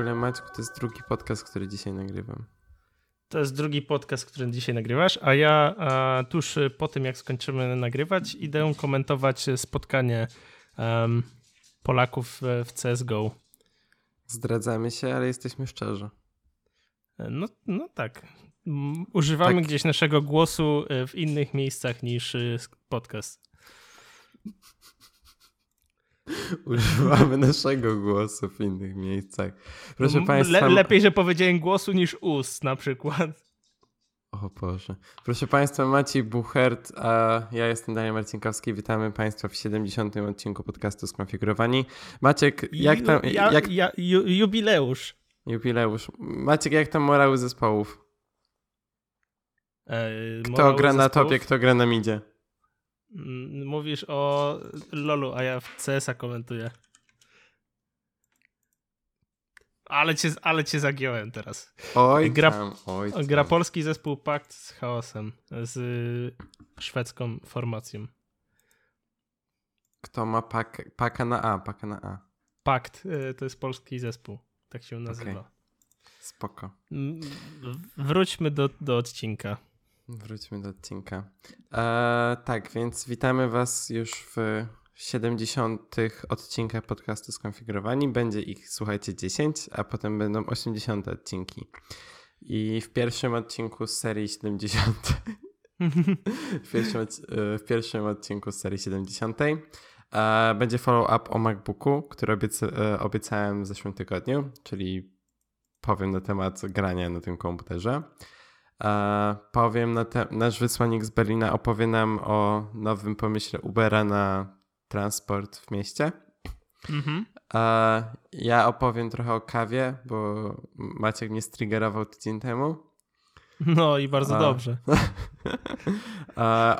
ogóle Maćku, to jest drugi podcast, który dzisiaj nagrywam. To jest drugi podcast, który dzisiaj nagrywasz, a ja a, tuż po tym, jak skończymy nagrywać, idę komentować spotkanie um, Polaków w CSGO. Zdradzamy się, ale jesteśmy szczerzy. No, no tak. Używamy tak. gdzieś naszego głosu e, w innych miejscach niż e, podcast. Używamy naszego głosu w innych miejscach. Proszę Państwa. Le lepiej, że powiedziałem głosu niż ust na przykład. O Boże. Proszę Państwa, Maciej Buchert, a ja jestem Daniel Marcinkowski. Witamy Państwa w 70. odcinku podcastu Skonfigurowani. Maciek, jak tam... Ja, jak... Ja, ju, jubileusz. Jubileusz. Maciek, jak tam morały zespołów? Eee, kto gra na topie, kto gra na midzie? Mm, mówisz o LoLu, a ja w CS-a komentuję. Ale cię, ale cię zagiąłem teraz. Oj, gra, tam, oj tam. gra polski zespół Pakt z chaosem, z szwedzką formacją. Kto ma pak, paka na A, paka na A. Pakt, y, to jest polski zespół, tak się nazywa. Okay. Spoko. Wróćmy do, do odcinka. Wróćmy do odcinka. E, tak, więc witamy Was już w 70. odcinkach podcastu Skonfigurowani. Będzie ich, słuchajcie, 10, a potem będą 80 odcinki. I w pierwszym odcinku z serii 70. w, pierwszym, e, w pierwszym odcinku z serii 70. E, będzie follow-up o MacBooku, który e, obiecałem w zeszłym tygodniu, czyli powiem na temat grania na tym komputerze. E, powiem, na te, nasz wysłannik z Berlina opowie nam o nowym pomyśle Ubera na transport w mieście. Mhm. E, ja opowiem trochę o kawie, bo Maciek mnie striggerował tydzień temu. No i bardzo e, dobrze.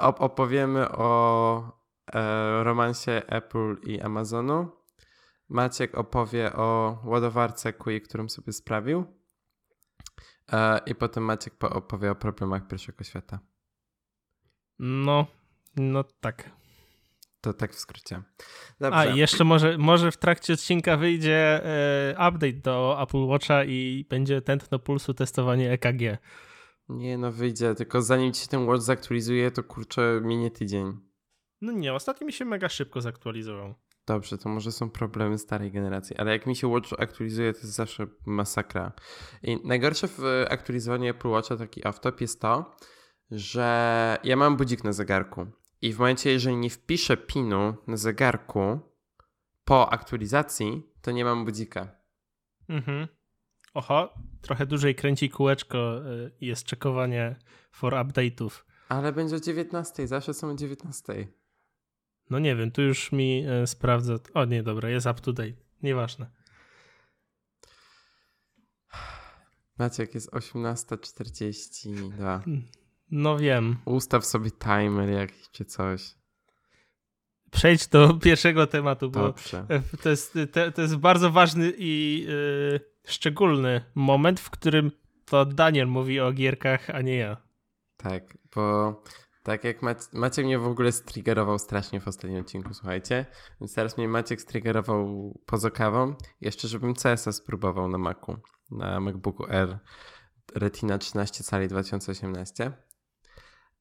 op opowiemy o romansie Apple i Amazonu. Maciek opowie o ładowarce Qi, którą sobie sprawił. E, I potem Maciek opowie o problemach pierwszego świata. No, no tak. To tak w skrócie. Dobrze. A jeszcze może, może w trakcie odcinka wyjdzie e, update do Apple Watcha i będzie tętno pulsu testowanie EKG. Nie no, wyjdzie, tylko zanim ci się ten Watch zaktualizuje, to kurczę minie tydzień. No nie, ostatnio mi się mega szybko zaktualizował. Dobrze, to może są problemy starej generacji, ale jak mi się Watch aktualizuje, to jest zawsze masakra. I najgorsze w aktualizowaniu Apple Watcha, taki off-top, jest to, że ja mam budzik na zegarku i w momencie, jeżeli nie wpiszę pinu na zegarku po aktualizacji, to nie mam budzika. Mhm. Oho, trochę dłużej kręci kółeczko y, jest czekowanie for update'ów. Ale będzie o 19, zawsze są o 19. No nie wiem, tu już mi e, sprawdza. O nie, dobra, jest up to date. Nieważne. Maciek, jest 18.42. No wiem. Ustaw sobie timer jakiś czy coś. Przejdź do pierwszego tematu, bo Dobrze. to jest, to, to jest bardzo ważny i yy, szczególny moment, w którym to Daniel mówi o gierkach, a nie ja. Tak, bo tak jak Maciek mnie w ogóle striggerował strasznie w ostatnim odcinku, słuchajcie. Więc teraz mnie Maciek striggerował poza kawą. Jeszcze żebym CS-a spróbował na Macu, na MacBooku R Retina 13 cali 2018.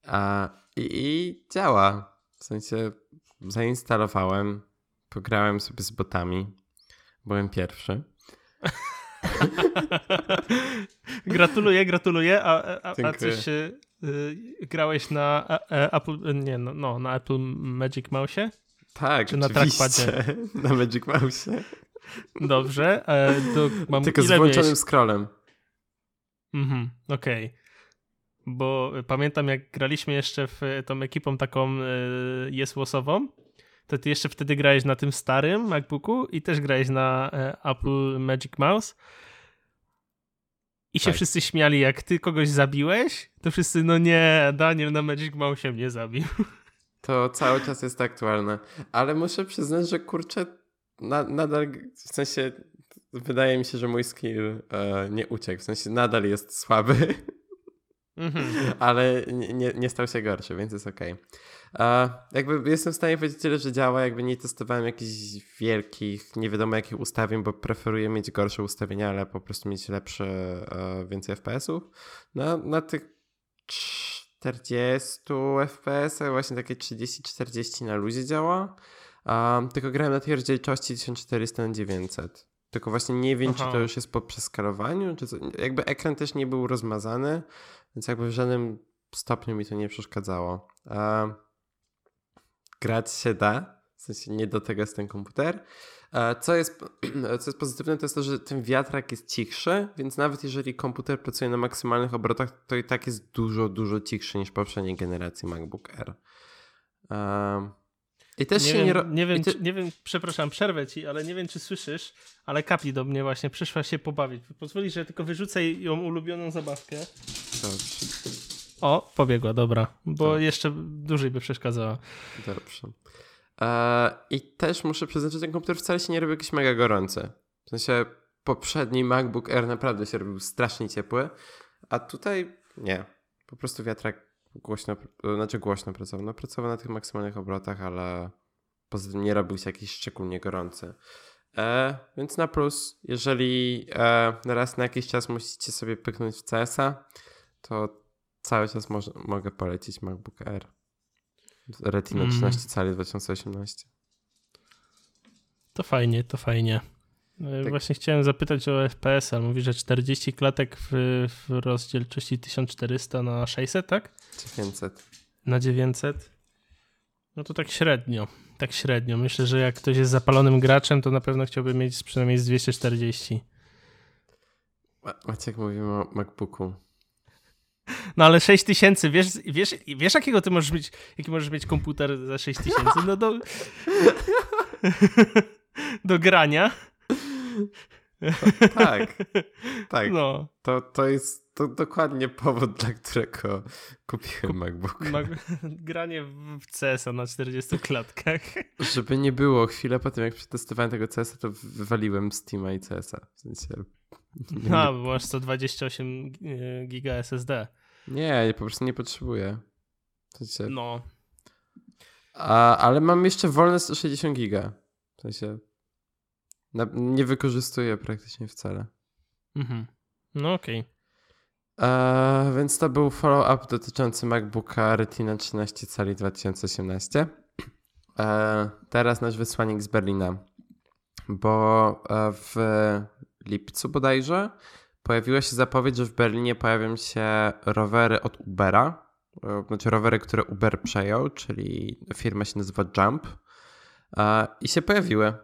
A, i, I działa. W sensie zainstalowałem, pograłem sobie z botami. Byłem pierwszy. gratuluję, gratuluję. A, a, a coś Y, grałeś na Apple, nie, no, no, na Apple Magic Mouse? Tak, Czy na trackpadzie? Na Magic Mouse. Dobrze. E, to mam Tylko z włączonym miałeś? scrollem. Mhm, okej. Okay. Bo pamiętam, jak graliśmy jeszcze w tą ekipą taką jesłosową, to ty jeszcze wtedy grałeś na tym starym MacBooku i też grałeś na e, Apple Magic Mouse. I się tak. wszyscy śmiali, jak ty kogoś zabiłeś, to wszyscy, no nie, Daniel na Magic Mouse mnie zabił. To cały czas jest aktualne. Ale muszę przyznać, że kurczę, na, nadal, w sensie, wydaje mi się, że mój skill e, nie uciekł. W sensie, nadal jest słaby. Mhm. Ale nie, nie stał się gorszy, więc jest okej. Okay. Jakby jestem w stanie powiedzieć tyle, że działa, jakby nie testowałem jakichś wielkich, nie wiadomo jakich ustawień, bo preferuję mieć gorsze ustawienia, ale po prostu mieć lepsze, uh, więcej FPS-ów. Na, na tych 40 FPS, właśnie takie 30-40 na luzie działa. Um, tylko grałem na tej rozdzielczości 1400 na 900. Tylko właśnie nie wiem, Aha. czy to już jest po przeskalowaniu, czy co. Jakby ekran też nie był rozmazany, więc jakby w żadnym stopniu mi to nie przeszkadzało. Um, grać się da, w sensie nie do tego jest ten komputer. Co jest, co jest pozytywne, to jest to, że ten wiatrak jest cichszy, więc nawet jeżeli komputer pracuje na maksymalnych obrotach, to i tak jest dużo, dużo cichszy niż poprzedniej generacji MacBook Air. Um, i też nie się wiem, nie, ro... nie wiem, ty... czy, nie wiem, przepraszam, przerwę ci, ale nie wiem, czy słyszysz, ale Kapi do mnie właśnie przyszła się pobawić. Pozwoli, że tylko wyrzucę ją ulubioną zabawkę. Dobrze. O, pobiegła, dobra, bo tak. jeszcze dłużej by przeszkadzała. Dobrze. E, I też muszę przyznać, że ten komputer wcale się nie robi jakiś mega gorący. W sensie poprzedni MacBook Air naprawdę się robił strasznie ciepły, a tutaj nie. Po prostu wiatrak głośno, znaczy głośno pracował. No pracował na tych maksymalnych obrotach, ale poza tym nie robił się jakiś szczególnie gorący. E, więc na plus, jeżeli e, raz na jakiś czas musicie sobie pyknąć w CS-a, to cały czas może, mogę polecić MacBook Air. Retina 13 mm. cali 2018. To fajnie, to fajnie. E, tak. Właśnie chciałem zapytać o FPS, ale mówi, że 40 klatek w, w rozdzielczości 1400 na 600, tak? 900. Na 900? No to tak średnio. Tak średnio. Myślę, że jak ktoś jest zapalonym graczem, to na pewno chciałby mieć przynajmniej z 240. Maciek, mówimy o MacBooku. No ale 6000, wiesz, wiesz, wiesz jakiego ty możesz mieć, jaki możesz mieć komputer za 6000? No do, do grania. tak, tak. No. To, to jest to dokładnie powód, dla którego kupiłem MacBook. granie w CS na 40 klatkach. Żeby nie było, chwilę po tym jak przetestowałem tego CS-a, to wywaliłem Steama i CS-a. W sensie... No, bo masz 128 e, giga SSD. Nie, po prostu nie potrzebuję. W sensie... No. A, ale mam jeszcze wolne 160 giga. W sensie nie wykorzystuję praktycznie wcale. Mhm. No okej. Okay. Więc to był follow-up dotyczący MacBooka Retina 13 cali 2018. E, teraz nasz wysłannik z Berlina, bo e, w lipcu bodajże pojawiła się zapowiedź, że w Berlinie pojawią się rowery od Ubera, e, znaczy rowery, które Uber przejął, czyli firma się nazywa Jump i się pojawiły.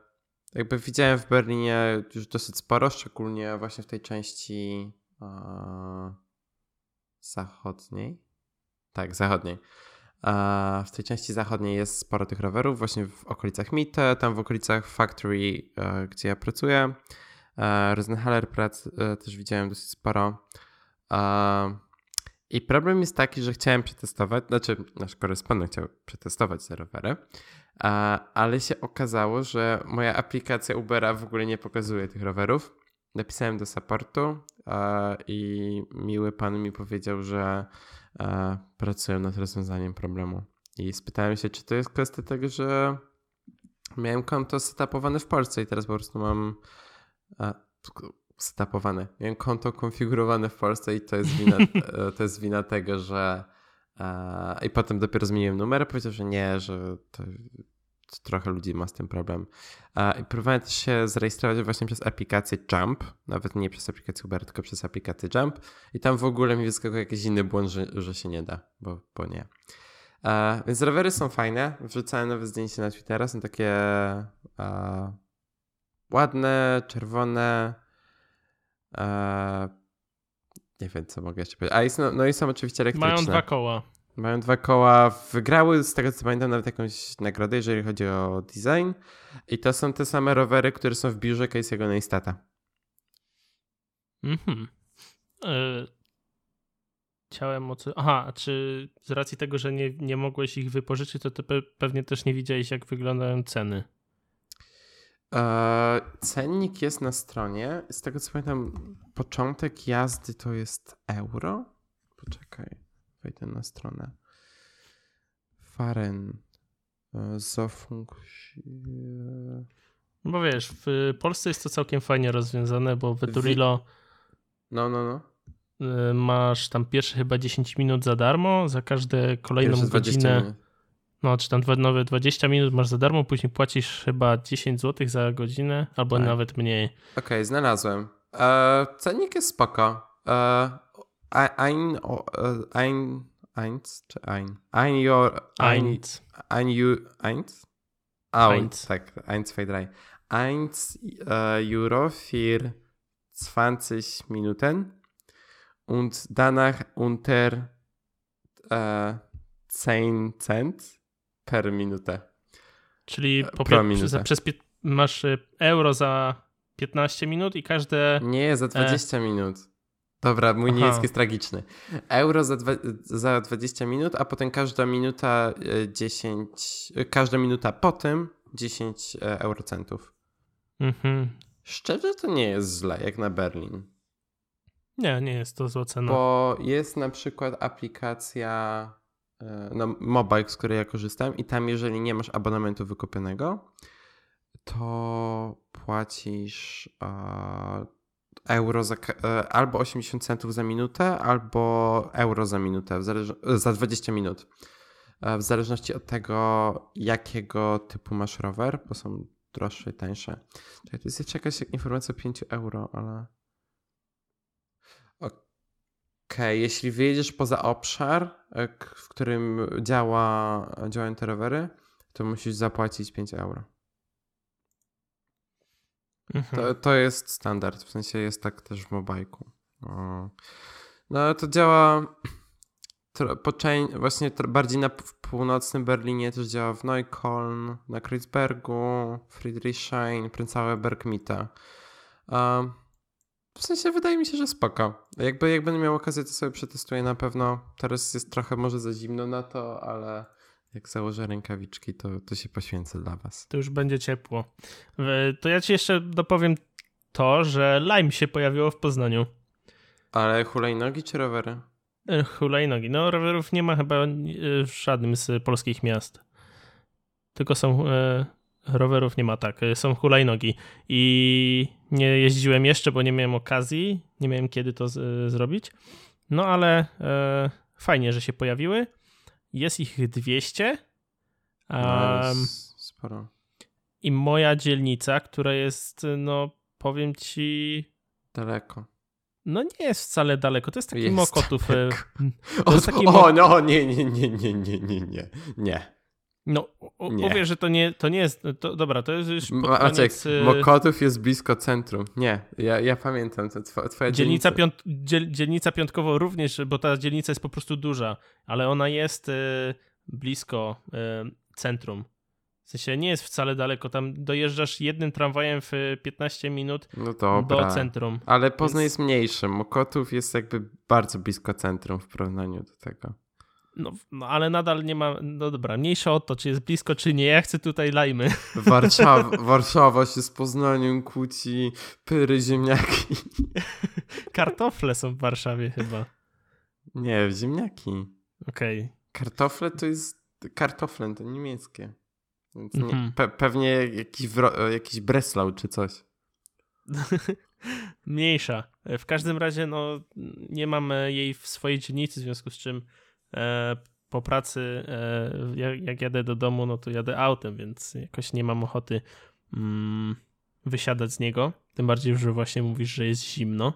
Jakby widziałem w Berlinie już dosyć sporo, szczególnie właśnie w tej części e, zachodniej. Tak, zachodniej. E, w tej części zachodniej jest sporo tych rowerów, właśnie w okolicach Mitte, tam w okolicach Factory, e, gdzie ja pracuję. E, Rosenhaller prac e, też widziałem dosyć sporo. E, I problem jest taki, że chciałem przetestować, znaczy nasz korespondent chciał przetestować te rowery, ale się okazało, że moja aplikacja Ubera w ogóle nie pokazuje tych rowerów. Napisałem do supportu i miły pan mi powiedział, że pracują nad rozwiązaniem problemu. I spytałem się, czy to jest kwestia tego, że miałem konto setupowane w Polsce i teraz po prostu mam setupowane. Miałem konto konfigurowane w Polsce i to jest wina, to jest wina tego, że i potem dopiero zmieniłem numer, powiedział, że nie, że to, to trochę ludzi ma z tym problem. I próbowałem też się zarejestrować właśnie przez aplikację Jump, nawet nie przez aplikację Uber, tylko przez aplikację Jump i tam w ogóle mi wyskakuje jakiś inny błąd, że, że się nie da, bo, bo nie. więc rowery są fajne, wrzucałem nowe zdjęcie na Twittera, są takie ładne, czerwone, nie wiem, co mogę jeszcze powiedzieć. A jest, no, no i są oczywiście elektryczne. Mają dwa koła. Mają dwa koła. Wygrały, z tego co pamiętam, nawet jakąś nagrodę, jeżeli chodzi o design. I to są te same rowery, które są w biurze Casey'ego Neistata. Mhm. E, chciałem o co... Aha, czy z racji tego, że nie, nie mogłeś ich wypożyczyć, to ty pewnie też nie widziałeś, jak wyglądają ceny. E, cennik jest na stronie. Z tego co pamiętam, początek jazdy to jest euro. Poczekaj, wejdę na stronę. Faren. Zafunkcje. No bo wiesz, w Polsce jest to całkiem fajnie rozwiązane, bo w Eturilo No, no, no. y, masz tam pierwsze chyba 10 minut za darmo, za każde kolejną Pierwsze 20 godzinę. minut. No, czy tam nowe 20 minut masz za darmo, później płacisz chyba 10 zł za godzinę, albo Tak. nawet mniej. Okej, znalazłem. E, cenik jest spoko. E, ein, e, ein, eins czy ein? Ein, your, ein, ein, you, eins? Au, Eins. tak, eins, zwei, drei. Eins äh, Euro für 20 Minuten und danach unter äh, 10 Cent per Minute. Czyli po, pro pie- minutę. przez pie- masz y, euro za 15 minut i każde. Nie, za 20 minut. Dobra, mój Aha. niemiecki jest tragiczny. Euro za, dwa, za 20 minut, a potem każda minuta e, 10, e, każda minuta po tym 10 e, eurocentów. Mhm. Szczerze to nie jest źle, jak na Berlin. Nie, nie jest to zła cena. Bo jest na przykład aplikacja e, no, mobile, z której ja korzystam i tam jeżeli nie masz abonamentu wykupionego, to płacisz e, euro za, e, albo 80 centów za minutę, albo euro za minutę, za 20 minut. W zależności od tego, jakiego typu masz rower, bo są droższe i tańsze. Czekaj, to jest jeszcze jakaś informacja o 5 euro, ale... Okej, jeśli wyjedziesz poza obszar, e, w którym działa, działają te rowery, to musisz zapłacić 5 euro. Mhm. To, to jest standard, w sensie jest tak też w mobajku. No to działa po właśnie bardziej na w północnym Berlinie też działa w Neukölln, na Kreuzbergu, Friedrichshain, Prenzlauer Bergmita. Um, w sensie wydaje mi się, że spoko. Jakby jak będę miał okazję, to sobie przetestuję na pewno. Teraz jest trochę może za zimno na to, ale jak założę rękawiczki, to, to się poświęcę dla was. To już będzie ciepło. To ja ci jeszcze dopowiem to, że Lime się pojawiło w Poznaniu. Ale hulajnogi czy rowery? E, Hulajnogi. No, rowerów nie ma chyba e, w żadnym z polskich miast. Tylko są. E, rowerów nie ma, tak. Są hulajnogi. I nie jeździłem jeszcze, bo nie miałem okazji, nie miałem kiedy to z, e, zrobić. No ale e, fajnie, że się pojawiły. Jest ich 200. No, um, sporo. I moja dzielnica, która jest, e, no powiem ci. Daleko. No nie jest wcale daleko, to jest taki jest Mokotów. Tak. O, taki o, no nie, nie, nie, nie, nie, nie, nie. No, o- Nie. mówię, że to nie, to nie jest. To, dobra, to jest już Maciek, koniec. Mokotów jest blisko centrum. Nie, ja, ja pamiętam, to twoja, Dzielnica, dzielnica. piąt, dziel, dzielnica piątkowo również, bo ta dzielnica jest po prostu duża, ale ona jest e, blisko e, centrum. W sensie nie jest wcale daleko. Tam dojeżdżasz jednym tramwajem w e, 15 minut No do centrum. Ale Poznań Więc- jest mniejszy. Mokotów jest jakby bardzo blisko centrum w porównaniu do tego. No, no ale nadal nie ma. No dobra, mniejsza o to, czy jest blisko, czy nie. Ja chcę tutaj lajmy. Warszawa, Warszawa się z Poznaniem kłóci, pyry, ziemniaki. Kartofle są w Warszawie chyba. Nie, ziemniaki. Okej. Kartofle to jest. Kartoflen to niemieckie. Więc nie, Mhm. pe, pewnie jakiś, jakiś Breslau czy coś. Mniejsza. W każdym razie, no, nie mam jej w swojej dzielnicy, w związku z czym po pracy, e, jak, jadę do domu, no to jadę autem, więc jakoś nie mam ochoty mm, wysiadać z niego. Tym bardziej, że właśnie mówisz, że jest zimno.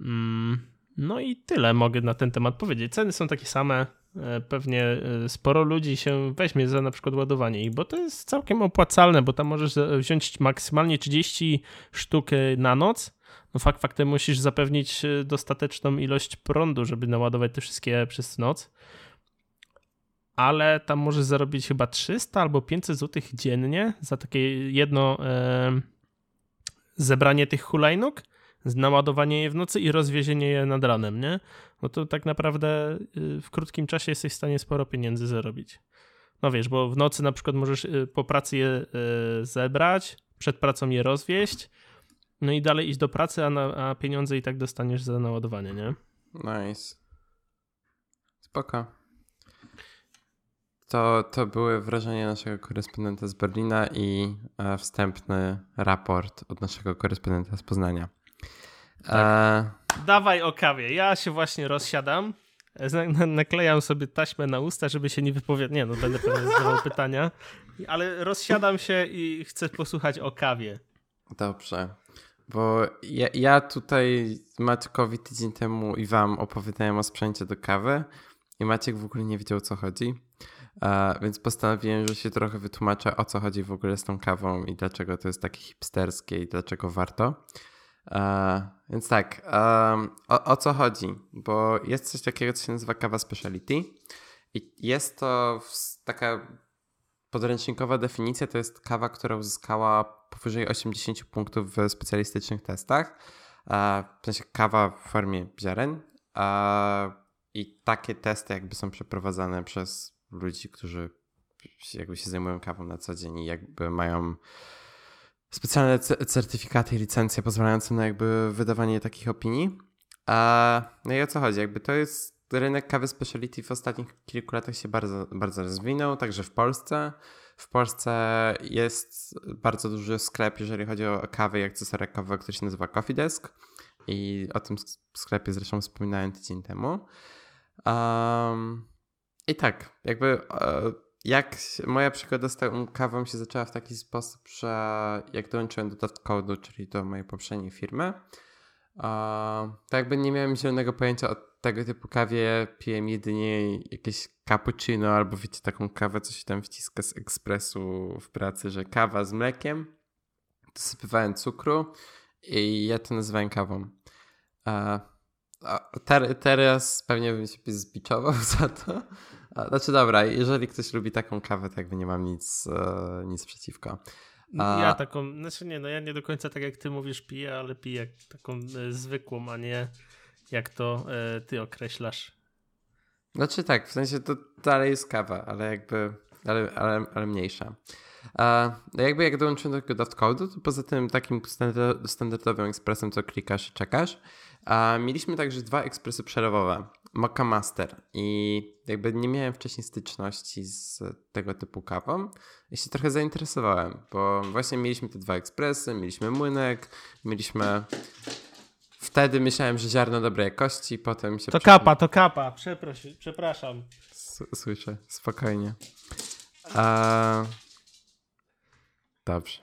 Mm, no i tyle mogę na ten temat powiedzieć. Ceny są takie same. E, Pewnie e, sporo ludzi się weźmie za na przykład ładowanie ich, bo to jest całkiem opłacalne, bo tam możesz e, wziąć maksymalnie 30 sztuk e, na noc. No fakt faktem musisz zapewnić e, dostateczną ilość prądu, żeby naładować te wszystkie przez noc. Ale tam możesz zarobić chyba 300 albo 500 zł dziennie za takie jedno e, zebranie tych hulajnóg, naładowanie je w nocy i rozwiezienie je nad ranem, nie? No to tak naprawdę y, w krótkim czasie jesteś w stanie sporo pieniędzy zarobić. No wiesz, bo w nocy na przykład możesz y, po pracy je zebrać, przed pracą je rozwieść, no i dalej iść do pracy, a, na, a pieniądze i tak dostaniesz za naładowanie, nie? Nice. Spoko. To, to były wrażenia naszego korespondenta z Berlina i e, wstępny raport od naszego korespondenta z Poznania. Tak. E... Dawaj o kawie. Ja się właśnie rozsiadam. Naklejam sobie taśmę na usta, żeby się nie wypowiadać. Nie, no będę pewnie zadawał pytania, ale rozsiadam się i chcę posłuchać o kawie. Dobrze. Bo ja, ja tutaj Maćkowi tydzień temu i wam opowiadałem o sprzęcie do kawy i Maciek w ogóle nie wiedział o co chodzi. Więc postanowiłem, że się trochę wytłumaczę o co chodzi w ogóle z tą kawą i dlaczego to jest takie hipsterskie i dlaczego warto. Więc tak, o, o, co chodzi? Bo jest coś takiego, co się nazywa kawa speciality i jest to taka podręcznikowa definicja, to jest kawa, która uzyskała powyżej 80 punktów w specjalistycznych testach. W sensie kawa w formie ziaren. I takie testy jakby są przeprowadzane przez ludzi, którzy jakby się zajmują kawą na co dzień i jakby mają specjalne certyfikaty i licencje pozwalające na jakby wydawanie takich opinii. No i o co chodzi? Jakby to jest rynek kawy speciality w ostatnich kilku latach się bardzo, bardzo rozwinął, także w Polsce. W Polsce jest bardzo duży sklep, jeżeli chodzi o kawy i akcesoria kawowe, który się nazywa Coffee Desk. I o tym sklepie zresztą wspominałem tydzień temu. Um, I tak, jakby e, jak moja przygoda z tą kawą się zaczęła w taki sposób, że jak dołączyłem do czyli do mojej poprzedniej firmy, to jakby nie miałem zielonego pojęcia o tego typu kawie. Piłem jedynie jakieś cappuccino albo wiecie, taką kawę, co się tam wciska z ekspresu w pracy, że kawa z mlekiem. Dosypywałem cukru i ja to nazywałem kawą. Ter teraz pewnie bym się zbiczował za to. Znaczy dobra, jeżeli ktoś lubi taką kawę, to jakby nie mam nic, e, nic przeciwko. A... Ja taką, znaczy nie, no ja nie do końca tak jak ty mówisz piję, ale piję taką e, zwykłą, a nie jak to e, ty określasz. Znaczy tak, w sensie to dalej jest kawa, ale jakby, ale, ale, ale mniejsza. A jakby jak dołączyłem do tego Code'u, to poza tym takim standardowym ekspresem, co klikasz i czekasz, mieliśmy także dwa ekspresy przelewowe. Mocha Master i jakby nie miałem wcześniej styczności z tego typu kawą i się trochę zainteresowałem, bo właśnie mieliśmy te dwa ekspresy, mieliśmy młynek, mieliśmy... Wtedy myślałem, że ziarno dobrej jakości, potem się... To kapa, to kapa, przepraszam. przepraszam. Słyszę, spokojnie. A... Dobrze.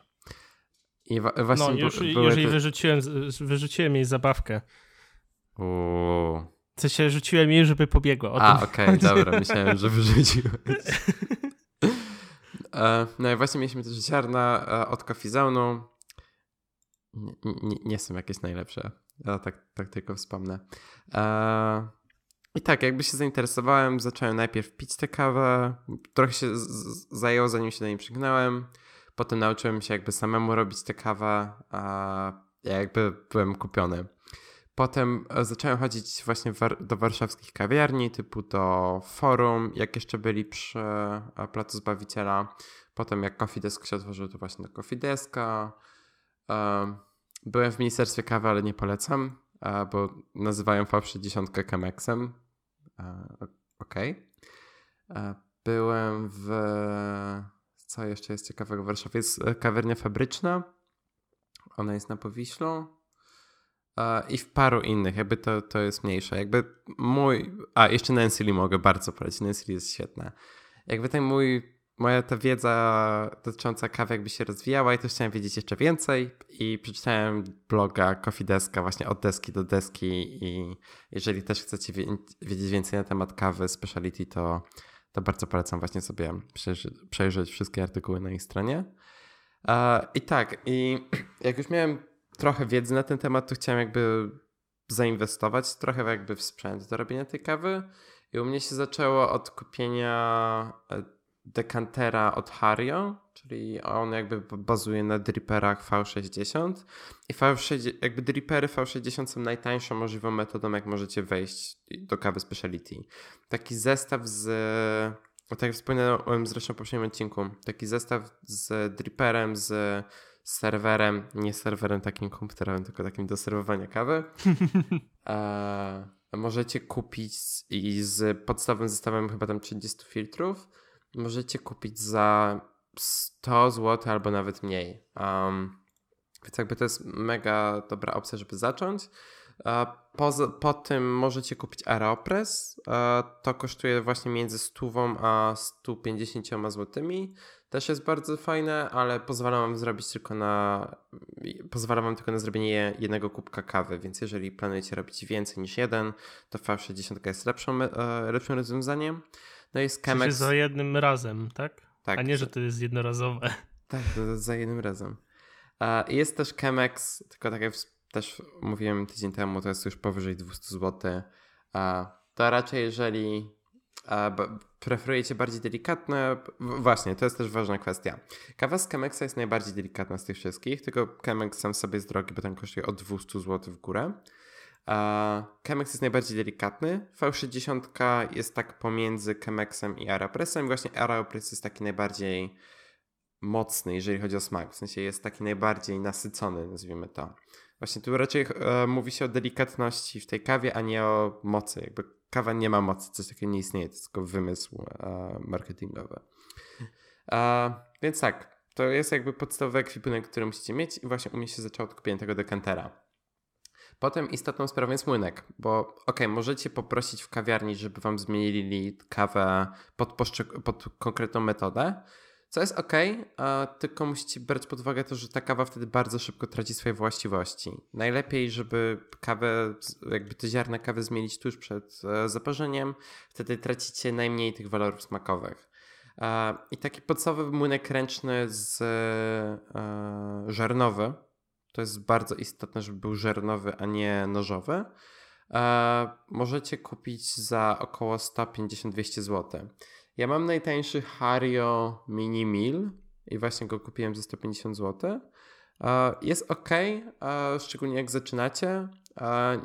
I właśnie no, już, już jej te... wyrzuciłem, wyrzuciłem jej zabawkę. Uuu. Co się rzuciłem jej, żeby pobiegła. O A, okej, okay, dobra, myślałem, że wyrzuciłeś. E, no i właśnie mieliśmy też ziarna e, od Coffee Nie, nie, nie, są jakieś najlepsze. Tak, tak tylko wspomnę. E, I tak, jakby się zainteresowałem, zacząłem najpierw pić tę kawę. Trochę się zajęło, zanim się do niej przygnąłem. Potem nauczyłem się jakby samemu robić tę kawę, a ja jakby byłem kupiony. Potem e, zacząłem chodzić właśnie do warszawskich kawiarni, typu do Forum, jak jeszcze byli przy e, Placu Zbawiciela. Potem jak Coffee Desk się otworzył, to właśnie do Coffee Deska. E, byłem w Ministerstwie Kawy, ale nie polecam, bo nazywają V60 Chemeksem. Okej. Okay. Byłem w... Co jeszcze jest ciekawego w Warszawie? Jest kawiarnia fabryczna. Ona jest na Powiślu i w paru innych, jakby to, to jest mniejsze. Jakby mój. A, jeszcze Nancy Lee mogę bardzo polecić. Nancy Lee jest świetna. Jakby ten mój. Moja ta wiedza dotycząca kawy jakby się rozwijała i to chciałem wiedzieć jeszcze więcej i przeczytałem bloga Coffee Deska właśnie od deski do deski i jeżeli też chcecie wiedzieć więcej na temat kawy speciality, to, to bardzo polecam właśnie sobie przejrzeć, przejrzeć wszystkie artykuły na ich stronie. I tak, i jak już miałem trochę wiedzy na ten temat, to chciałem jakby zainwestować trochę jakby w sprzęt do robienia tej kawy. I u mnie się zaczęło od kupienia e, dekantera od Hario, czyli on jakby bazuje na dripperach V60 i V60, jakby drippery V60 są najtańszą możliwą metodą, jak możecie wejść do kawy speciality. Taki zestaw z, tak jak wspomniałem zresztą w poprzednim odcinku, taki zestaw z dripperem, z serwerem, nie serwerem takim komputerowym, tylko takim do serwowania kawy. możecie kupić i z podstawowym zestawem chyba tam 30 filtrów, możecie kupić za 100 zł albo nawet mniej. Um, więc jakby to jest mega dobra opcja, żeby zacząć. Po, po tym możecie kupić Aeropress. To kosztuje właśnie między 100 a 150 zł. Też jest bardzo fajne, ale pozwala wam zrobić tylko na pozwala wam tylko na zrobienie jednego kubka kawy, więc jeżeli planujecie robić więcej niż jeden, to V60 jest lepszą, e, lepszym rozwiązaniem. No jest Chemex... Za jednym razem, tak? Tak. A nie, że to jest jednorazowe. Tak, to za jednym razem. Jest też Chemex, tylko tak jak też mówiłem tydzień temu, to jest już powyżej 200 zł. To raczej jeżeli preferujecie bardziej delikatne, właśnie, to jest też ważna kwestia. Kawa z Chemexa jest najbardziej delikatna z tych wszystkich, tylko Chemex sam sobie jest drogi, bo ten kosztuje od 200 zł w górę. Chemex jest najbardziej delikatny. V60 jest tak pomiędzy Chemexem i Aeropressem. Właśnie Aeropress jest taki najbardziej mocny, jeżeli chodzi o smak. W sensie jest taki najbardziej nasycony, nazwijmy to. Właśnie tu raczej e, mówi się o delikatności w tej kawie, a nie o mocy. Jakby kawa nie ma mocy, coś takiego nie istnieje, to jest tylko wymysł e, marketingowy. E, więc tak, to jest jakby podstawowy ekwipunek, który musicie mieć i właśnie u mnie się zaczęło od kupienia tego dekantera. Potem istotną sprawą jest młynek, bo ok, możecie poprosić w kawiarni, żeby wam zmienili kawę pod, pod konkretną metodę, co jest ok, tylko musicie brać pod uwagę to, że ta kawa wtedy bardzo szybko traci swoje właściwości. Najlepiej, żeby kawę, jakby te ziarna kawy zmienić tuż przed e, zaparzeniem, wtedy tracicie najmniej tych walorów smakowych. I taki podstawowy młynek ręczny z e, żarnowy, to jest bardzo istotne, żeby był żarnowy, a nie nożowy, możecie kupić za około 150-200 zł. Ja mam najtańszy Hario Mini Mill i właśnie go kupiłem za 150 zł. Jest ok, szczególnie jak zaczynacie.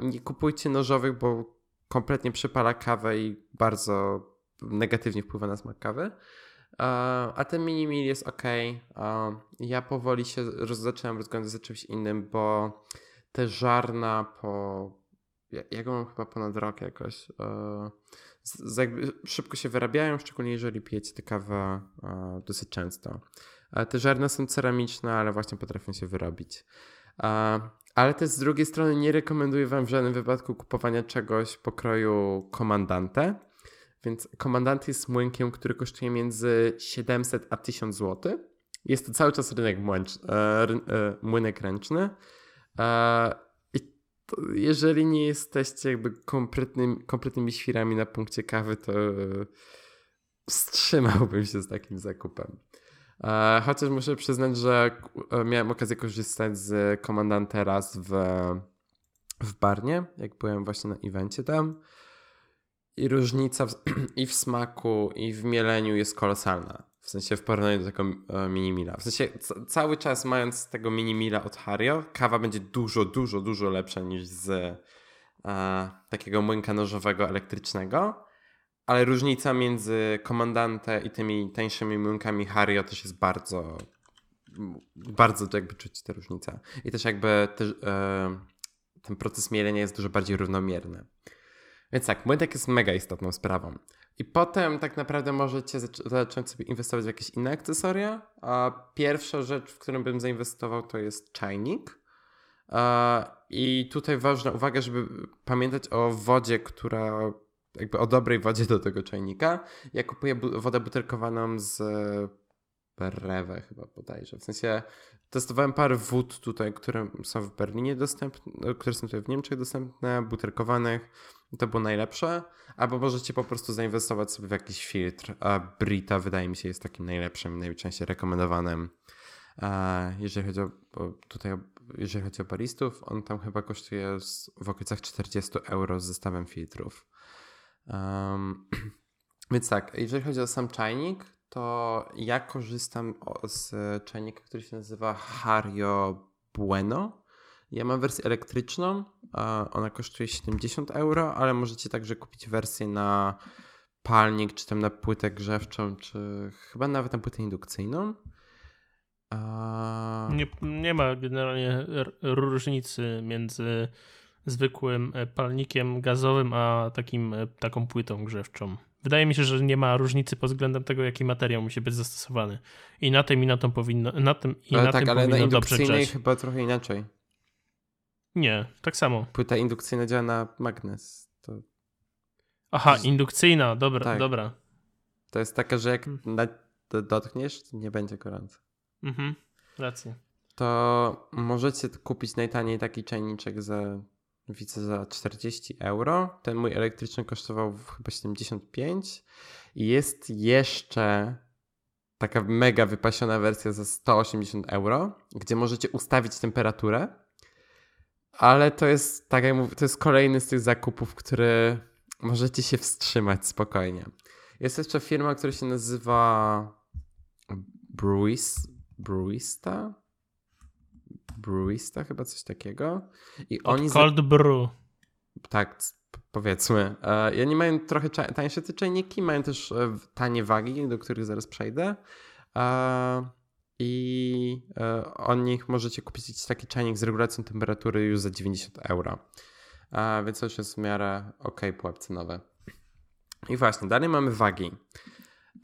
Nie kupujcie nożowych, bo kompletnie przypala kawę i bardzo negatywnie wpływa na smak kawy. A ten mini mill jest ok. Ja powoli się roz, zaczynam rozglądać za czymś innym, bo te żarna po. Ja, go mam chyba ponad rok jakoś z, jakby szybko się wyrabiają, szczególnie jeżeli pijecie tę kawę e, dosyć często. E, te żarne są ceramiczne, ale właśnie potrafią się wyrobić. E, ale też z drugiej strony nie rekomenduję Wam w żadnym wypadku kupowania czegoś pokroju komandante. Więc komandant jest młynkiem, który kosztuje między 700 a 1000 zł. Jest to cały czas rynek młęcz, e, e, młynek ręczny. E, jeżeli nie jesteście jakby kompletnymi, kompletnymi świrami na punkcie kawy, to wstrzymałbym się z takim zakupem. Chociaż muszę przyznać, że miałem okazję korzystać z komandanta raz w, w Barnie, jak byłem właśnie na evencie tam. I różnica w, i w smaku, i w mieleniu jest kolosalna. W sensie w porównaniu do tego e, mini-mila. W sensie cały czas mając tego mini-mila od Hario, kawa będzie dużo, dużo, dużo lepsza niż z e, takiego młynka nożowego elektrycznego. Ale różnica między Komandante i tymi tańszymi młynkami Hario też jest bardzo, bardzo jakby czuć tę różnicę. I też jakby te, e, ten proces mielenia jest dużo bardziej równomierny. Więc tak, młynek jest mega istotną sprawą. I potem tak naprawdę możecie zacząć sobie inwestować w jakieś inne akcesoria. A pierwsza rzecz, w którą bym zainwestował, to jest czajnik. I tutaj ważna uwaga, żeby pamiętać o wodzie, która jakby o dobrej wodzie do tego czajnika. Ja kupuję bu wodę butelkowaną z Brewe chyba bodajże. W sensie testowałem parę wód tutaj, które są w Berlinie dostępne, które są tutaj w Niemczech dostępne, butelkowanych to było najlepsze, albo możecie po prostu zainwestować sobie w jakiś filtr. Brita wydaje mi się jest takim najlepszym, najczęściej rekomendowanym. Jeżeli chodzi o tutaj, jeżeli chodzi o baristów, on tam chyba kosztuje w okolicach 40 euro z zestawem filtrów. Um, więc tak, jeżeli chodzi o sam czajnik, to ja korzystam z czajnika, który się nazywa Hario Bueno. Ja mam wersję elektryczną, ona kosztuje 70 euro, ale możecie także kupić wersję na palnik, czy tam na płytę grzewczą, czy chyba nawet na płytę indukcyjną. Nie, nie ma generalnie różnicy między zwykłym palnikiem gazowym, a takim, taką płytą grzewczą. Wydaje mi się, że nie ma różnicy pod względem tego, jaki materiał musi być zastosowany. I na tym i na tym powinno, na tym i ale na tak, tym ale powinno na dobrze indukcyjnej grzać. chyba trochę inaczej. Nie, tak samo. Płyta indukcyjna działa na magnes. To, Aha, indukcyjna, dobra, Tak. dobra. to jest taka, że jak Hmm. na, dotkniesz, nie będzie gorąco. Mhm, racja. To możecie kupić najtaniej taki czajniczek za, widzę, za 40 euro. Ten mój elektryczny kosztował chyba 75. I jest jeszcze taka mega wypasiona wersja za 180 euro, gdzie możecie ustawić temperaturę. Ale to jest, tak jak mówię, to jest kolejny z tych zakupów, który możecie się wstrzymać spokojnie. Jest jeszcze firma, która się nazywa Brewis, Brewista? Brewista, chyba coś takiego. I Od oni. za- cold brew. tak, powiedzmy. E, I oni mają trochę tańsze te czajniki, mają też e, tanie wagi, do których zaraz przejdę. I e, od nich możecie kupić taki czajnik z regulacją temperatury już za 90 euro. E, Więc to już jest w miarę ok pułap cenowy. I właśnie, dalej mamy wagi.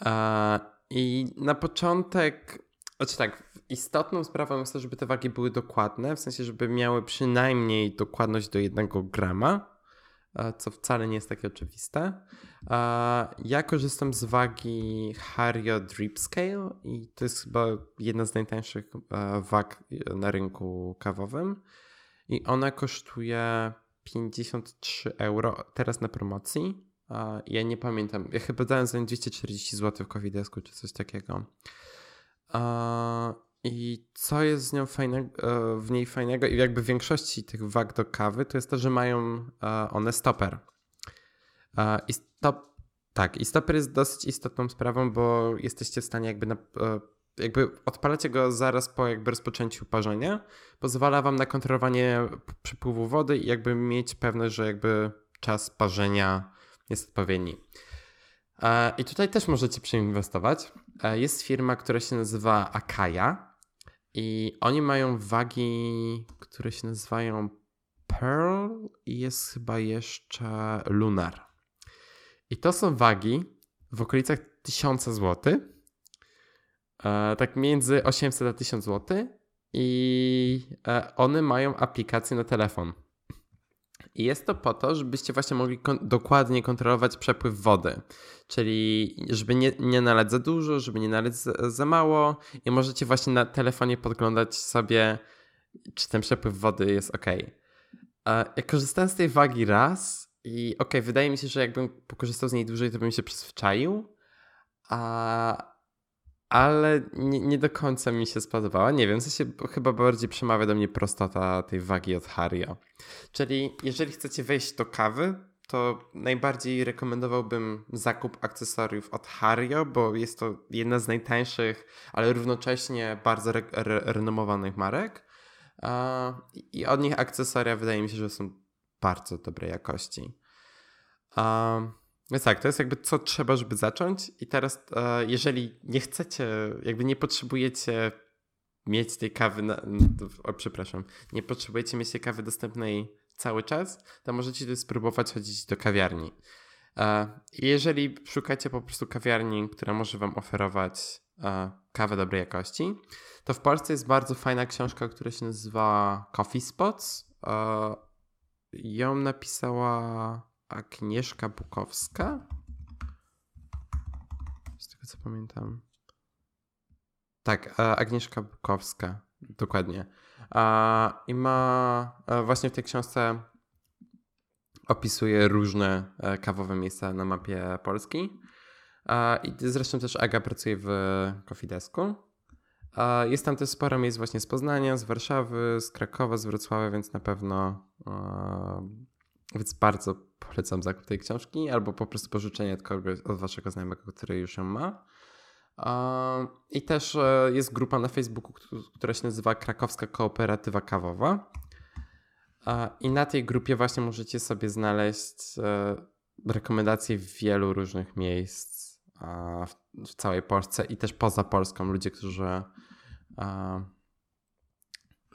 E, I na początek, znaczy tak, istotną sprawą jest to, żeby te wagi były dokładne, w sensie, żeby miały przynajmniej dokładność do jednego grama, co wcale nie jest takie oczywiste. E, Ja korzystam z wagi Hario Drip Scale i to jest chyba jedna z najtańszych e, wag na rynku kawowym i ona kosztuje 53 euro teraz na promocji. Ja nie pamiętam. Ja chyba dałem za nią 240 zł w Covidesku czy coś takiego. I co jest z nią e, w niej fajnego i jakby w większości tych wag do kawy, to jest to, że mają e, one stoper. E, I stop, tak, i stoper jest dosyć istotną sprawą, bo jesteście w stanie jakby na, jakby odpalacie go zaraz po jakby rozpoczęciu parzenia. Pozwala wam na kontrolowanie przepływu wody i jakby mieć pewność, że jakby czas parzenia jest odpowiedni. I tutaj też możecie przeinwestować. Jest firma, która się nazywa Akaya i oni mają wagi, które się nazywają Pearl i jest chyba jeszcze Lunar. I to są wagi w okolicach 1000 zł. E, Tak między 800 a 1000 zł. I e, one mają aplikację na telefon. I jest to po to, żebyście właśnie mogli kon- dokładnie kontrolować przepływ wody. Czyli żeby nie, nie nalać za dużo, żeby nie nalać za, za mało. I możecie właśnie na telefonie podglądać sobie, czy ten przepływ wody jest ok. Ja korzystałem z tej wagi raz i ok, wydaje mi się, że jakbym pokorzystał z niej dłużej, to bym się przyzwyczaił. A, ale nie, nie do końca mi się spodobała. Nie wiem, w sensie chyba bardziej przemawia do mnie prostota tej wagi od Hario. Czyli jeżeli chcecie wejść do kawy, to najbardziej rekomendowałbym zakup akcesoriów od Hario, bo jest to jedna z najtańszych, ale równocześnie bardzo re- re- renomowanych marek. I od nich akcesoria wydaje mi się, że są bardzo dobrej jakości. A, więc tak, to jest jakby co trzeba, żeby zacząć. I teraz, e, jeżeli nie chcecie, jakby nie potrzebujecie mieć tej kawy, na, o, przepraszam, nie potrzebujecie mieć tej kawy dostępnej cały czas, to możecie spróbować chodzić do kawiarni. E, jeżeli szukacie po prostu kawiarni, która może Wam oferować e, kawę dobrej jakości, to w Polsce jest bardzo fajna książka, która się nazywa Coffee Spots. Ją napisała Agnieszka Bukowska. Z tego co pamiętam. Tak, e, Agnieszka Bukowska, dokładnie. I ma e, właśnie w tej książce opisuje różne e, kawowe miejsca na mapie Polski. I zresztą też Aga pracuje w Kofidesku. Jest tam też sporo miejsc właśnie z Poznania, z Warszawy, z Krakowa, z Wrocławia, więc na pewno więc bardzo polecam zakup tej książki albo po prostu pożyczenie od kogoś, od waszego znajomego, który już ją ma. I też e, jest grupa na Facebooku, któ- która się nazywa Krakowska Kooperatywa Kawowa. I na tej grupie właśnie możecie sobie znaleźć e, rekomendacje wielu różnych miejsc w, całej Polsce i też poza Polską. Ludzie, którzy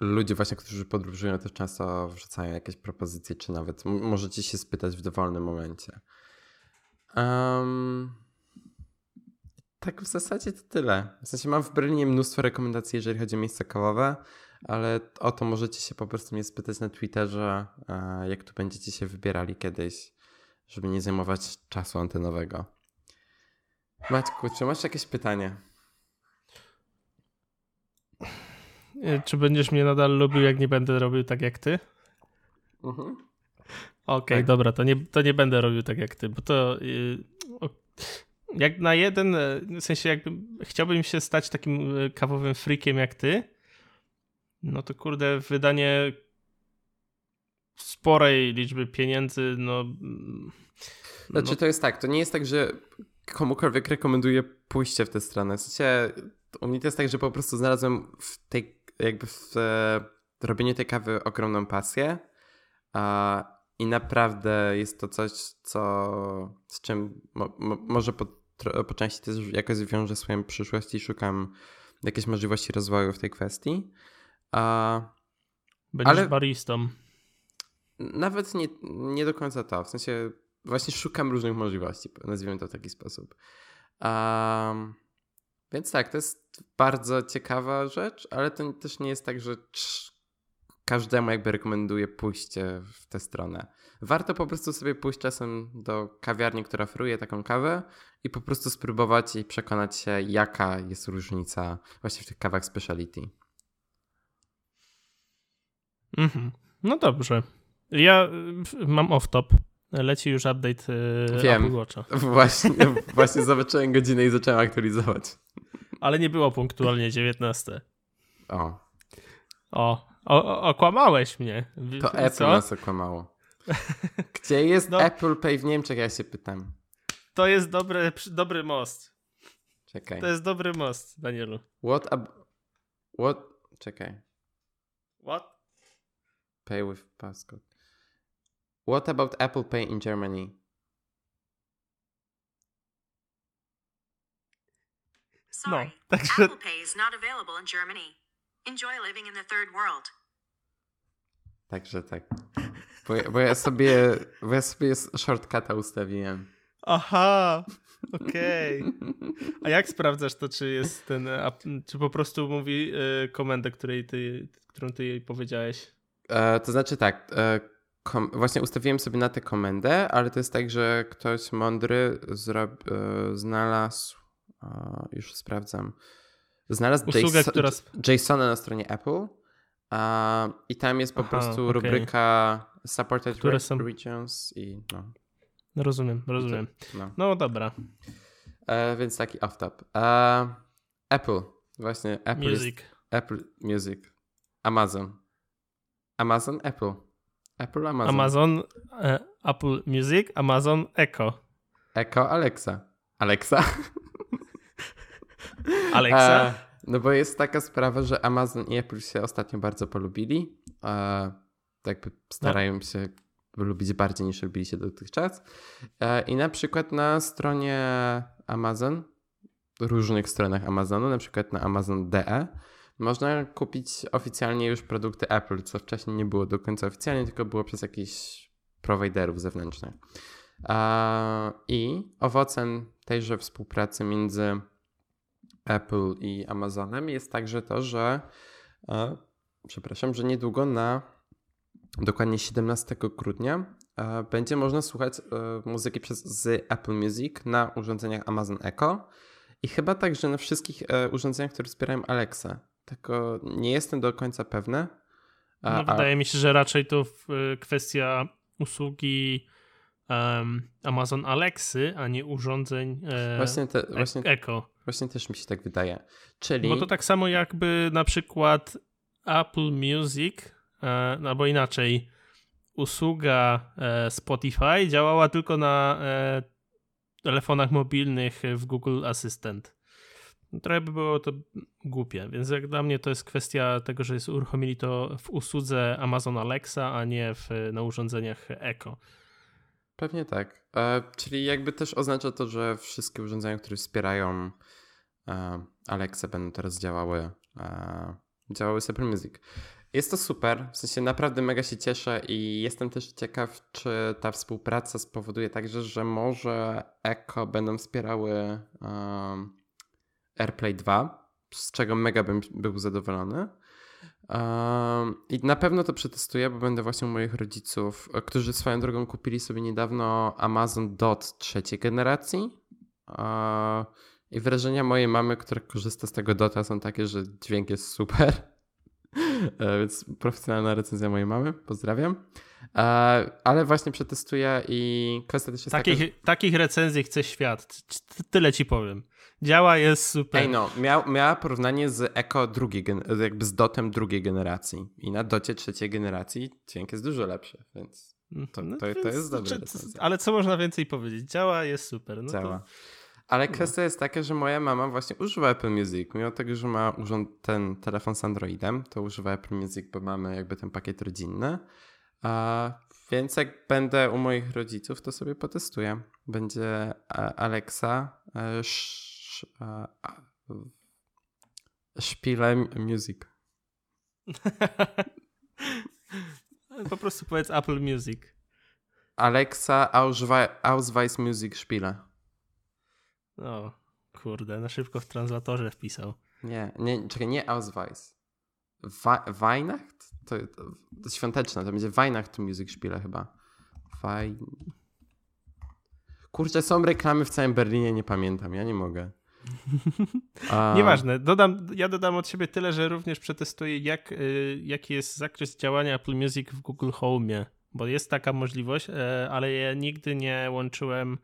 ludzie właśnie, którzy podróżują też często wrzucają jakieś propozycje, czy nawet możecie się spytać w dowolnym momencie. Um, tak w zasadzie to tyle. W sensie mam w Berlinie mnóstwo rekomendacji, jeżeli chodzi o miejsca kawowe, ale o to możecie się po prostu mnie spytać na Twitterze, e, jak tu będziecie się wybierali kiedyś, żeby nie zajmować czasu antenowego. Maćku, czy masz jakieś pytanie? E, czy będziesz mnie nadal lubił, jak nie będę robił tak jak ty? Mhm. Okej, okay, tak. dobra, to nie, to nie będę robił tak jak ty, bo to yy, jak na jeden, e, w sensie jakby chciałbym się stać takim kawowym freakiem jak ty, no to kurde, wydanie sporej liczby pieniędzy, no... Znaczy no. to jest tak, to nie jest tak, że komukolwiek rekomenduję pójście w tę stronę. W sensie, u mnie to jest tak, że po prostu znalazłem w tej, jakby w e, robieniu tej kawy ogromną pasję a, i naprawdę jest to coś, co z czym mo, mo, może po, po części też jakoś wiąże swoją przyszłość i szukam jakiejś możliwości rozwoju w tej kwestii. A, Będziesz ale baristą. Nawet nie, nie do końca to. W sensie właśnie szukam różnych możliwości, nazwijmy to w taki sposób. Um, więc tak, to jest bardzo ciekawa rzecz, ale to też nie jest tak, że każdemu jakby rekomenduję pójście w tę stronę. Warto po prostu sobie pójść czasem do kawiarni, która oferuje taką kawę i po prostu spróbować i przekonać się, jaka jest różnica właśnie w tych kawach speciality. Mhm. No dobrze. Ja y, mam off-top. Leci już update yy, Wiem. Apple Watcha. Właśnie, właśnie zobaczyłem godzinę i zacząłem aktualizować. Ale nie było punktualnie 19. O. O, o, okłamałeś mnie. To Co? Apple nas okłamało. Gdzie jest no, Apple Pay w Niemczech, ja się pytam. To jest dobry, dobry most. Czekaj. To jest dobry most, Danielu. What ab... What... Czekaj. What? Pay with passcode. What about Apple Pay in Germany? Sorry, no, także... Apple Pay is not available in Germany. Enjoy living in the third world. Także tak. Bo, bo ja sobie, bo ja sobie shortcuta ustawiłem. Aha, okej. Okay. A jak sprawdzasz to, czy jest ten, czy po prostu mówi y, komendę, której ty, którą ty jej powiedziałeś? E, to znaczy tak, e, kom, właśnie ustawiłem sobie na tę komendę, ale to jest tak, że ktoś mądry e, znalazł, już sprawdzam, znalazł Usługę, JSON, która... JSON na stronie Apple i tam jest po Aha, prostu okay. rubryka Supported które są... Regions i no. Rozumiem, rozumiem. No, no dobra. E, więc taki off-top. E, Apple, właśnie Apple Music. Jest, Apple Music. Amazon. Amazon, Apple. Apple, Amazon. Amazon, e, Apple Music, Amazon, Echo. Echo, Alexa. Alexa? Alexa? E, no bo jest taka sprawa, że Amazon i Apple się ostatnio bardzo polubili. E, jakby starają no. się lubić bardziej niż lubili się dotychczas. E, I na przykład na stronie Amazon, różnych stronach Amazonu, na przykład na Amazon.de, można kupić oficjalnie już produkty Apple, co wcześniej nie było do końca oficjalnie, tylko było przez jakichś prowajderów zewnętrznych. I owocem tejże współpracy między Apple i Amazonem jest także to, że przepraszam, że niedługo na dokładnie 17 grudnia będzie można słuchać e, muzyki przez z Apple Music na urządzeniach Amazon Echo i chyba także na wszystkich e, urządzeniach, które wspierają Alexa. Tylko nie jestem do końca pewny. A, no, wydaje a... mi się, że raczej to y, kwestia usługi um, Amazon Alexy, a nie urządzeń e, właśnie te, e, właśnie, Echo. Właśnie też mi się tak wydaje. Czyli... Bo to tak samo jakby na przykład Apple Music, e, albo inaczej, usługa e, Spotify działała tylko na e, telefonach mobilnych w Google Assistant. Trochę by było to głupie, więc jak dla mnie to jest kwestia tego, że jest uruchomili to w usłudze Amazon Alexa, a nie w, na urządzeniach Echo. Pewnie tak. E, czyli jakby też oznacza to, że wszystkie urządzenia, które wspierają e, Alexa będą teraz działały, e, działały Apple Music. Jest to super, w sensie naprawdę mega się cieszę i jestem też ciekaw, czy ta współpraca spowoduje także, że może Echo będą wspierały um, AirPlay 2, z czego mega bym był zadowolony. I na pewno to przetestuję, bo będę właśnie u moich rodziców, którzy swoją drogą kupili sobie niedawno Amazon Dot trzeciej generacji. Uh, I wrażenia mojej mamy, która korzysta z tego Dota, są takie, że dźwięk jest super. E, więc profesjonalna recenzja mojej mamy, pozdrawiam. E, ale właśnie przetestuję i kwestia też jest takich, taka, że... takich recenzji chce świat. Tyle ci powiem. Działa, jest super. Ej no, miał, miała porównanie z Echo drugiej, jakby z Dotem drugiej generacji. I na Docie trzeciej generacji dźwięk jest dużo lepszy, więc to, no, to, to jest dobre. Ale co można więcej powiedzieć? Działa, jest super. No Działa. To... Ale no. kwestia jest taka, że moja mama właśnie używa Apple Music. Mimo tego, że ma urząd, ten telefon z Androidem, to używa Apple Music, bo mamy jakby ten pakiet rodzinny. A, więc jak będę u moich rodziców, to sobie potestuję. Będzie Alexa e, sz, a, Szpile Music. po prostu powiedz Apple Music. Alexa Ausweis Music Spiele. No, kurde, na szybko w translatorze wpisał. Nie, nie, czekaj, nie Ausweis. Weihnacht? To, to, to świąteczne, to będzie Weihnacht Music Spiele chyba. Wein... Kurczę, są reklamy w całym Berlinie, nie pamiętam, ja nie mogę. A... Nieważne, dodam, ja dodam od siebie tyle, że również przetestuję, jak, y, jaki jest zakres działania Apple Music w Google Home, bo jest taka możliwość, y, ale ja nigdy nie łączyłem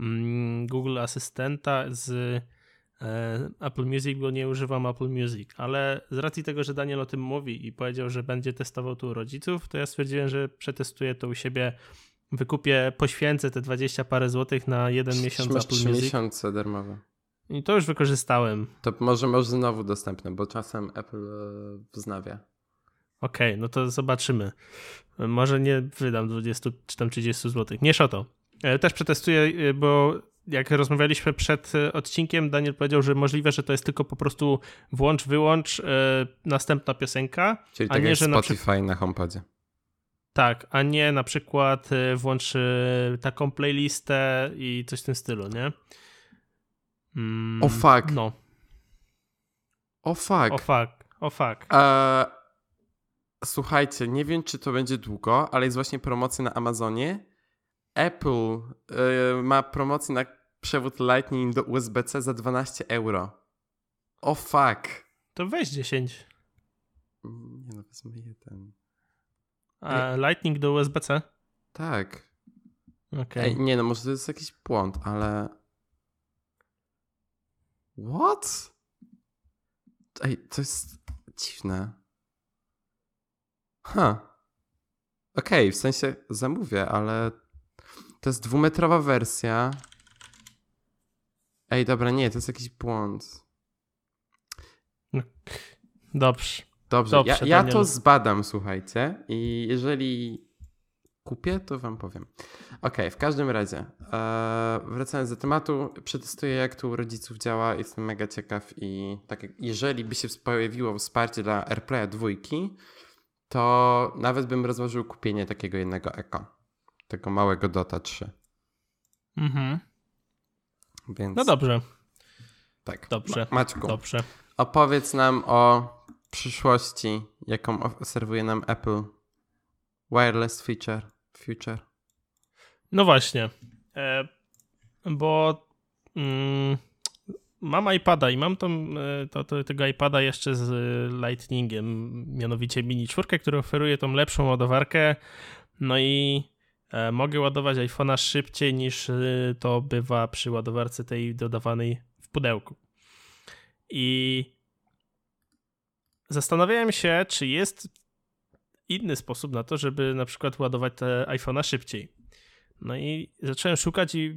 Mm, Google Asystenta z e, Apple Music, bo nie używam Apple Music, ale z racji tego, że Daniel o tym mówi i powiedział, że będzie testował tu u rodziców, to ja stwierdziłem, że przetestuję to u siebie, wykupię, poświęcę te 20 parę złotych na jeden miesiąc Apple 3 Music. miesiące darmowe. I to już wykorzystałem. To może może znowu dostępne, bo czasem Apple e, wznawia. Okej, okay, no to zobaczymy. Może nie wydam 20 czy tam 30 złotych. Nie to. E, też przetestuję, e, bo jak rozmawialiśmy przed odcinkiem, Daniel powiedział, że możliwe, że to jest tylko po prostu włącz, wyłącz, następna piosenka. Czyli a tak nie, że Spotify na, na HomePodzie. Tak, a nie na przykład włącz taką playlistę i coś w tym stylu, nie? Mm, o fuck. No. O fuck. O fuck. O fuck. słuchajcie, nie wiem, czy to będzie długo, ale jest właśnie promocja na Amazonie Apple y, ma promocję na przewód Lightning do USB-C za 12 euro. O oh, fuck. To weź 10. Nie no, wezmę jeden. A Lightning do USB-C? Tak. Okay. Ej, nie no, może to jest jakiś błąd, ale... What? Ej, to jest dziwne. Huh. Okej, okay, w sensie zamówię, ale to jest dwumetrowa wersja. Ej, dobra, nie, to jest jakiś błąd. Dobrze. Dobrze, Dobrze ja, ja to zbadam, słuchajcie. I jeżeli kupię, to wam powiem. Ok, w każdym razie, e, wracając do tematu, przetestuję jak tu u rodziców działa, jestem mega ciekaw i tak jeżeli by się pojawiło wsparcie dla AirPlaya dwójki, to nawet bym rozważył kupienie takiego jednego Eko tego małego Dota 3. Mhm. Więc... No dobrze. Tak. Dobrze. Maćku, dobrze. opowiedz nam o przyszłości, jaką serwuje nam Apple Wireless Feature. Future. No właśnie. E, bo mm, mam iPada i mam tą, e, to, to, tego iPada jeszcze z Lightningiem, mianowicie Mini 4, który oferuje tą lepszą ładowarkę. No i E, mogę ładować iPhone'a szybciej niż e, to bywa przy ładowarce tej dodawanej w pudełku. I zastanawiałem się, czy jest inny sposób na to, żeby na przykład ładować te iPhone'a szybciej. No i zacząłem szukać i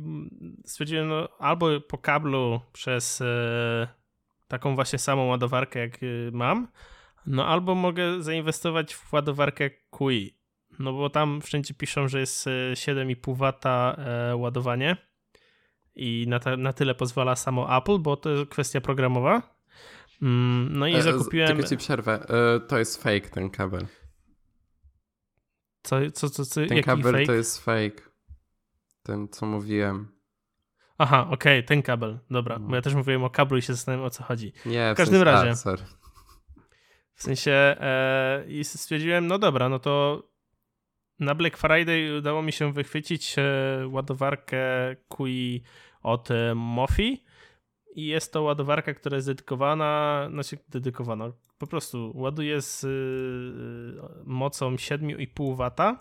stwierdziłem, no, albo po kablu przez e, taką właśnie samą ładowarkę, jak mam, no albo mogę zainwestować w ładowarkę QI. No bo tam wszędzie piszą, że jest 7,5 W e, ładowanie i na, ta, na tyle pozwala samo Apple, bo to jest kwestia programowa. Mm, no i zakupiłem... Tylko ci przerwę. To jest fake ten kabel. Co, co, co, co ten kabel fake? to jest fake. Ten, co mówiłem. Aha, okej, okay, ten kabel. Dobra, no. bo ja też mówiłem o kablu i się zastanawiam o co chodzi. Nie, w każdym w sensie, razie. A. W sensie e, i stwierdziłem, no dobra, no to na Black Friday udało mi się wychwycić e, ładowarkę QI od e, Mofi i jest to ładowarka, która jest dedykowana, znaczy dedykowana, po prostu ładuje z y, mocą 7,5 W.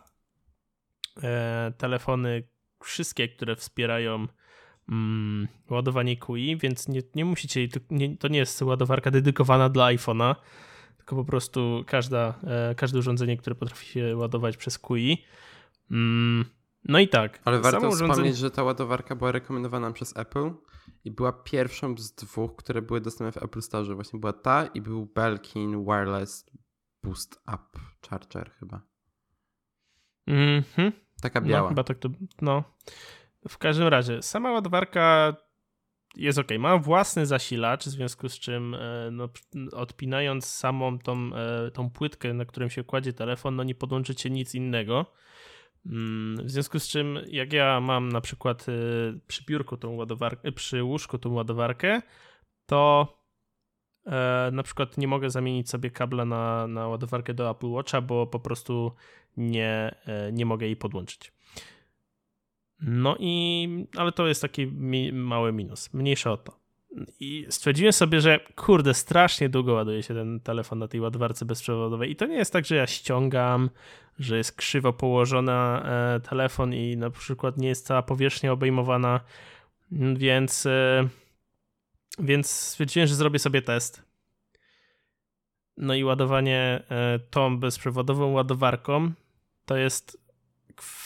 E, telefony wszystkie, które wspierają mm, ładowanie QI, więc nie, nie musicie, nie, to nie jest ładowarka dedykowana dla iPhone'a, tylko po prostu każda, e, każde urządzenie, które potrafi się ładować przez QI. Mm, no i tak. Ale warto samo wspomnieć, urządzenie... że ta ładowarka była rekomendowana przez Apple i była pierwszą z dwóch, które były dostępne w Apple Store. Właśnie była ta i był Belkin Wireless Boost Up Charger chyba. Mhm. Taka biała. No, chyba tak to, no. W każdym razie, sama ładowarka jest ok. Ma własny zasilacz, w związku z czym e, no, odpinając samą tą, e, tą płytkę, na którą się kładzie telefon, no nie podłączycie nic innego. Mm, w związku z czym, jak ja mam na przykład e, przy biurku tą ładowarkę, przy łóżku tą ładowarkę, to na przykład nie mogę zamienić sobie kabla na, na ładowarkę do Apple Watcha, bo po prostu nie, nie mogę jej podłączyć. No i, ale to jest taki mi, mały minus, mniejsza o to. I stwierdziłem sobie, że kurde, strasznie długo ładuje się ten telefon na tej ładowarce bezprzewodowej. I to nie jest tak, że ja ściągam, że jest krzywo położona e, telefon i na przykład nie jest cała powierzchnia obejmowana, więc, e, więc stwierdziłem, że zrobię sobie test. No i ładowanie e, tą bezprzewodową ładowarką to jest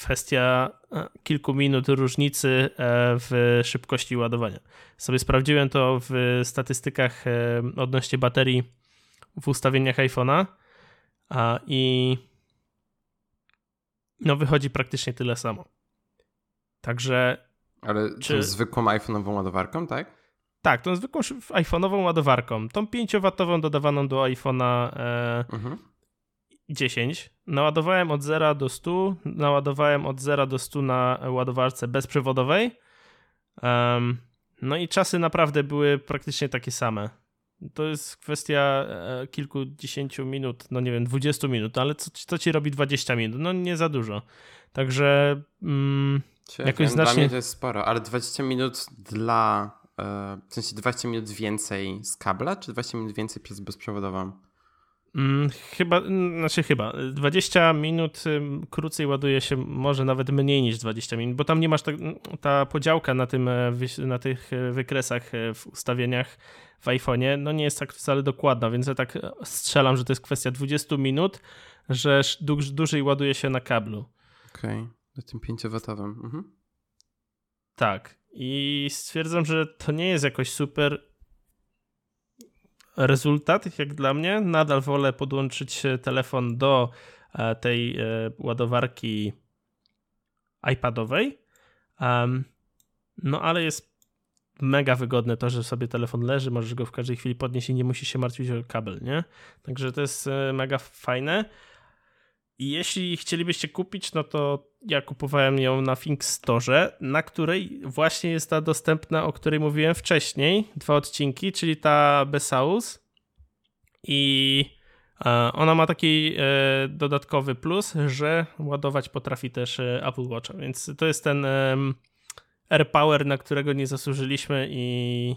kwestia kilku minut różnicy w szybkości ładowania. Sobie sprawdziłem to w statystykach odnośnie baterii w ustawieniach iPhone'a i no wychodzi praktycznie tyle samo. Także. Ale czy... zwykłą iPhone'ową ładowarką, tak? Tak, tą zwykłą iPhone'ową ładowarką. Tą 5W dodawaną do iPhone'a e, mhm. 10. Naładowałem od 0 do 100. Naładowałem od 0 do 100 na ładowarce bezprzewodowej. Um, no i czasy naprawdę były praktycznie takie same. To jest kwestia e, kilkudziesięciu minut, no nie wiem, 20 minut, ale co, co ci robi 20 minut? No nie za dużo. Także mm, jakoś wiem, znacznie... Dla mnie to jest sporo, ale 20 minut dla... E, w sensie 20 minut więcej z kabla, czy 20 minut więcej przez bezprzewodową? Mm, chyba, znaczy chyba. 20 minut krócej ładuje się, może nawet mniej niż 20 minut, bo tam nie masz ta, ta podziałka na, tym, e, na tych e, wykresach e, w ustawieniach w iPhone'ie, no nie jest tak wcale dokładna, więc ja tak strzelam, że to jest kwestia 20 minut, że dłużej ładuje się na kablu. Okej, okay. na tym 5-watowym. Mhm. Tak. I stwierdzam, że to nie jest jakoś super rezultat, jak dla mnie. Nadal wolę podłączyć telefon do e, tej e, ładowarki iPadowej. No ale jest mega wygodne to, że sobie telefon leży, możesz go w każdej chwili podnieść i nie musisz się martwić o kabel, nie? Także to jest e, mega fajne. I jeśli chcielibyście kupić, no to ja kupowałem ją na Think Store, na której właśnie jest ta dostępna, o której mówiłem wcześniej, dwa odcinki, czyli ta Besaus. I e, ona ma taki e, dodatkowy plus, że ładować potrafi też e, Apple Watch, więc to jest ten AirPower, na którego nie zasłużyliśmy i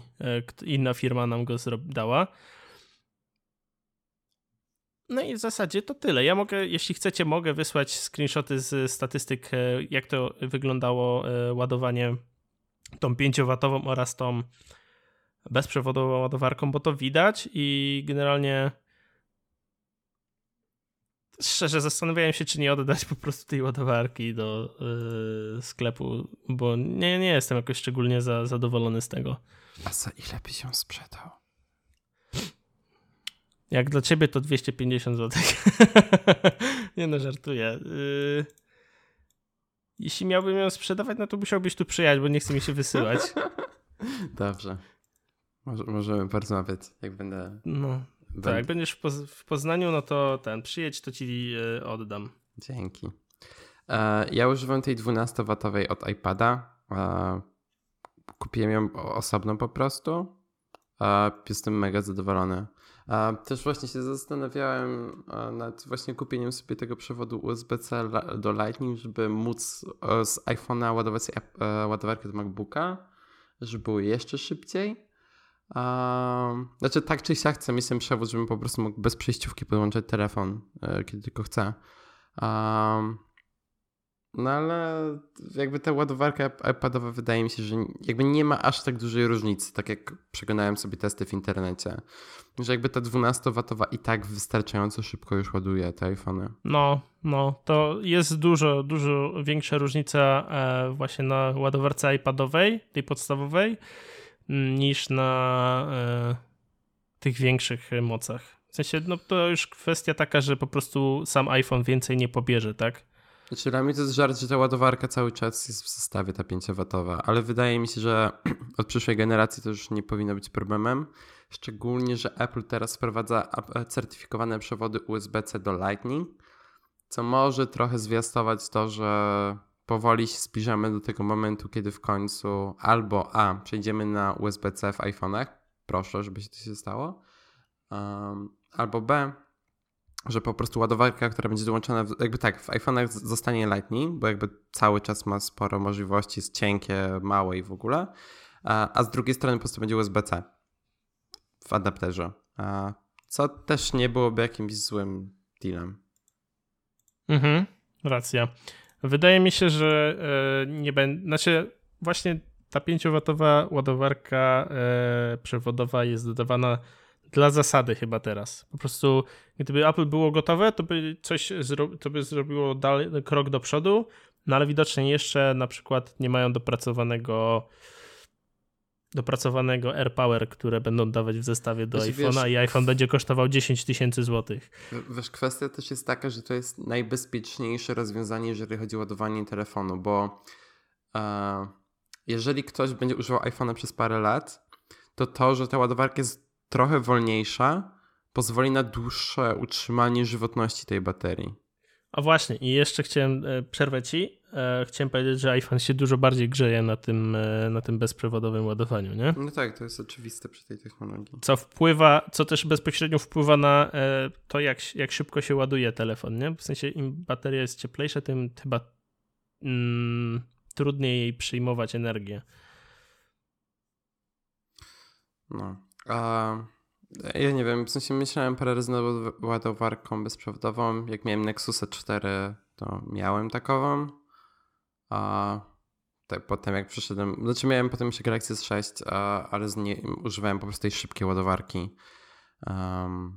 inna firma nam go dała. No i w zasadzie to tyle. Ja mogę, jeśli chcecie, mogę wysłać screenshoty z statystyk, e, jak to wyglądało e, ładowanie tą 5W oraz tą bezprzewodową ładowarką, bo to widać i generalnie szczerze zastanawiałem się, czy nie oddać po prostu tej ładowarki do yy, sklepu, bo nie, nie jestem jakoś szczególnie za, zadowolony z tego. A za ile by się sprzedał? Jak dla ciebie to 250 zł. nie no, żartuję. Yy... Jeśli miałbym ją sprzedawać, no to musiałbyś tu przyjechać, bo nie chce mi się wysyłać. Dobrze. Może, możemy porozmawiać, jak będę. No. Tak, jak będziesz w, Poz w, Poznaniu, no to ten, przyjedź, to ci yy, oddam. Dzięki. E, ja używam tej 12-watowej od iPada. E, kupiłem ją osobno po prostu. E, jestem mega zadowolony. Też właśnie się zastanawiałem nad właśnie kupieniem sobie tego przewodu USB-C do Lightning, żeby móc z iPhone'a ładować ładowarkę do MacBooka, żeby było jeszcze szybciej. Znaczy tak czy siak chcę mieć ten przewód, żebym po prostu mógł bez przejściówki podłączać telefon, kiedy tylko chcę. No ale jakby ta ładowarka iPadowa wydaje mi się, że jakby nie ma aż tak dużej różnicy, tak jak przeglądałem sobie testy w internecie. Że jakby ta 12-watowa i tak wystarczająco szybko już ładuje te iPhony. No, no, to jest dużo, dużo większa różnica e, właśnie na ładowarce iPadowej, tej podstawowej, niż na e, tych większych mocach. W sensie, no to już kwestia taka, że po prostu sam iPhone więcej nie pobierze, tak? Znaczy dla mnie to jest żart, że ta ładowarka cały czas jest w zestawie ta 5W, ale wydaje mi się, że od przyszłej generacji to już nie powinno być problemem. Szczególnie, że Apple teraz wprowadza certyfikowane przewody USB-C do Lightning, co może trochę zwiastować to, że powoli się zbliżamy do tego momentu, kiedy w końcu albo A, przejdziemy na USB-C w iPhone'ach, proszę, żeby się to się stało, um, albo B, że po prostu ładowarka, która będzie dołączona, w, jakby tak, w iPhone'ach zostanie Lightning, bo jakby cały czas ma sporo możliwości, jest cienkie, małe i w ogóle, a, a z drugiej strony po prostu będzie USB-C w adapterze, a, co też nie byłoby jakimś złym dealem. Mhm, racja. Wydaje mi się, że e, nie będzie, znaczy właśnie ta 5W ładowarka e, przewodowa jest dodawana dla zasady chyba teraz. Po prostu gdyby Apple było gotowe, to by coś to by zrobiło dalej, krok do przodu, no ale widocznie jeszcze na przykład nie mają dopracowanego dopracowanego AirPower, które będą dawać w zestawie do znaczy, iPhone'a i iPhone będzie kosztował 10 tysięcy złotych. Wiesz, kwestia też jest taka, że to jest najbezpieczniejsze rozwiązanie, jeżeli chodzi o ładowanie telefonu, bo e, jeżeli ktoś będzie używał iPhone'a przez parę lat, to to, że ta ładowarka jest trochę wolniejsza, pozwoli na dłuższe utrzymanie żywotności tej baterii. A właśnie, i jeszcze chciałem e, przerwać ci. E, chciałem powiedzieć, że iPhone się dużo bardziej grzeje na tym, e, na tym bezprzewodowym ładowaniu, nie? No tak, to jest oczywiste przy tej technologii. Co wpływa, co też bezpośrednio wpływa na to, jak, jak szybko się ładuje telefon, nie? W sensie im bateria jest cieplejsza, tym chyba mm, trudniej jej przyjmować energię. No. A ja nie wiem, w sensie myślałem parę razy nad ładowarką bezprzewodową. Jak miałem Nexusa 4, to miałem takową. A tak, potem jak przyszedłem, znaczy miałem potem jeszcze Galaxy S6, a, ale z nie, używałem po prostu tej szybkiej ładowarki. Um,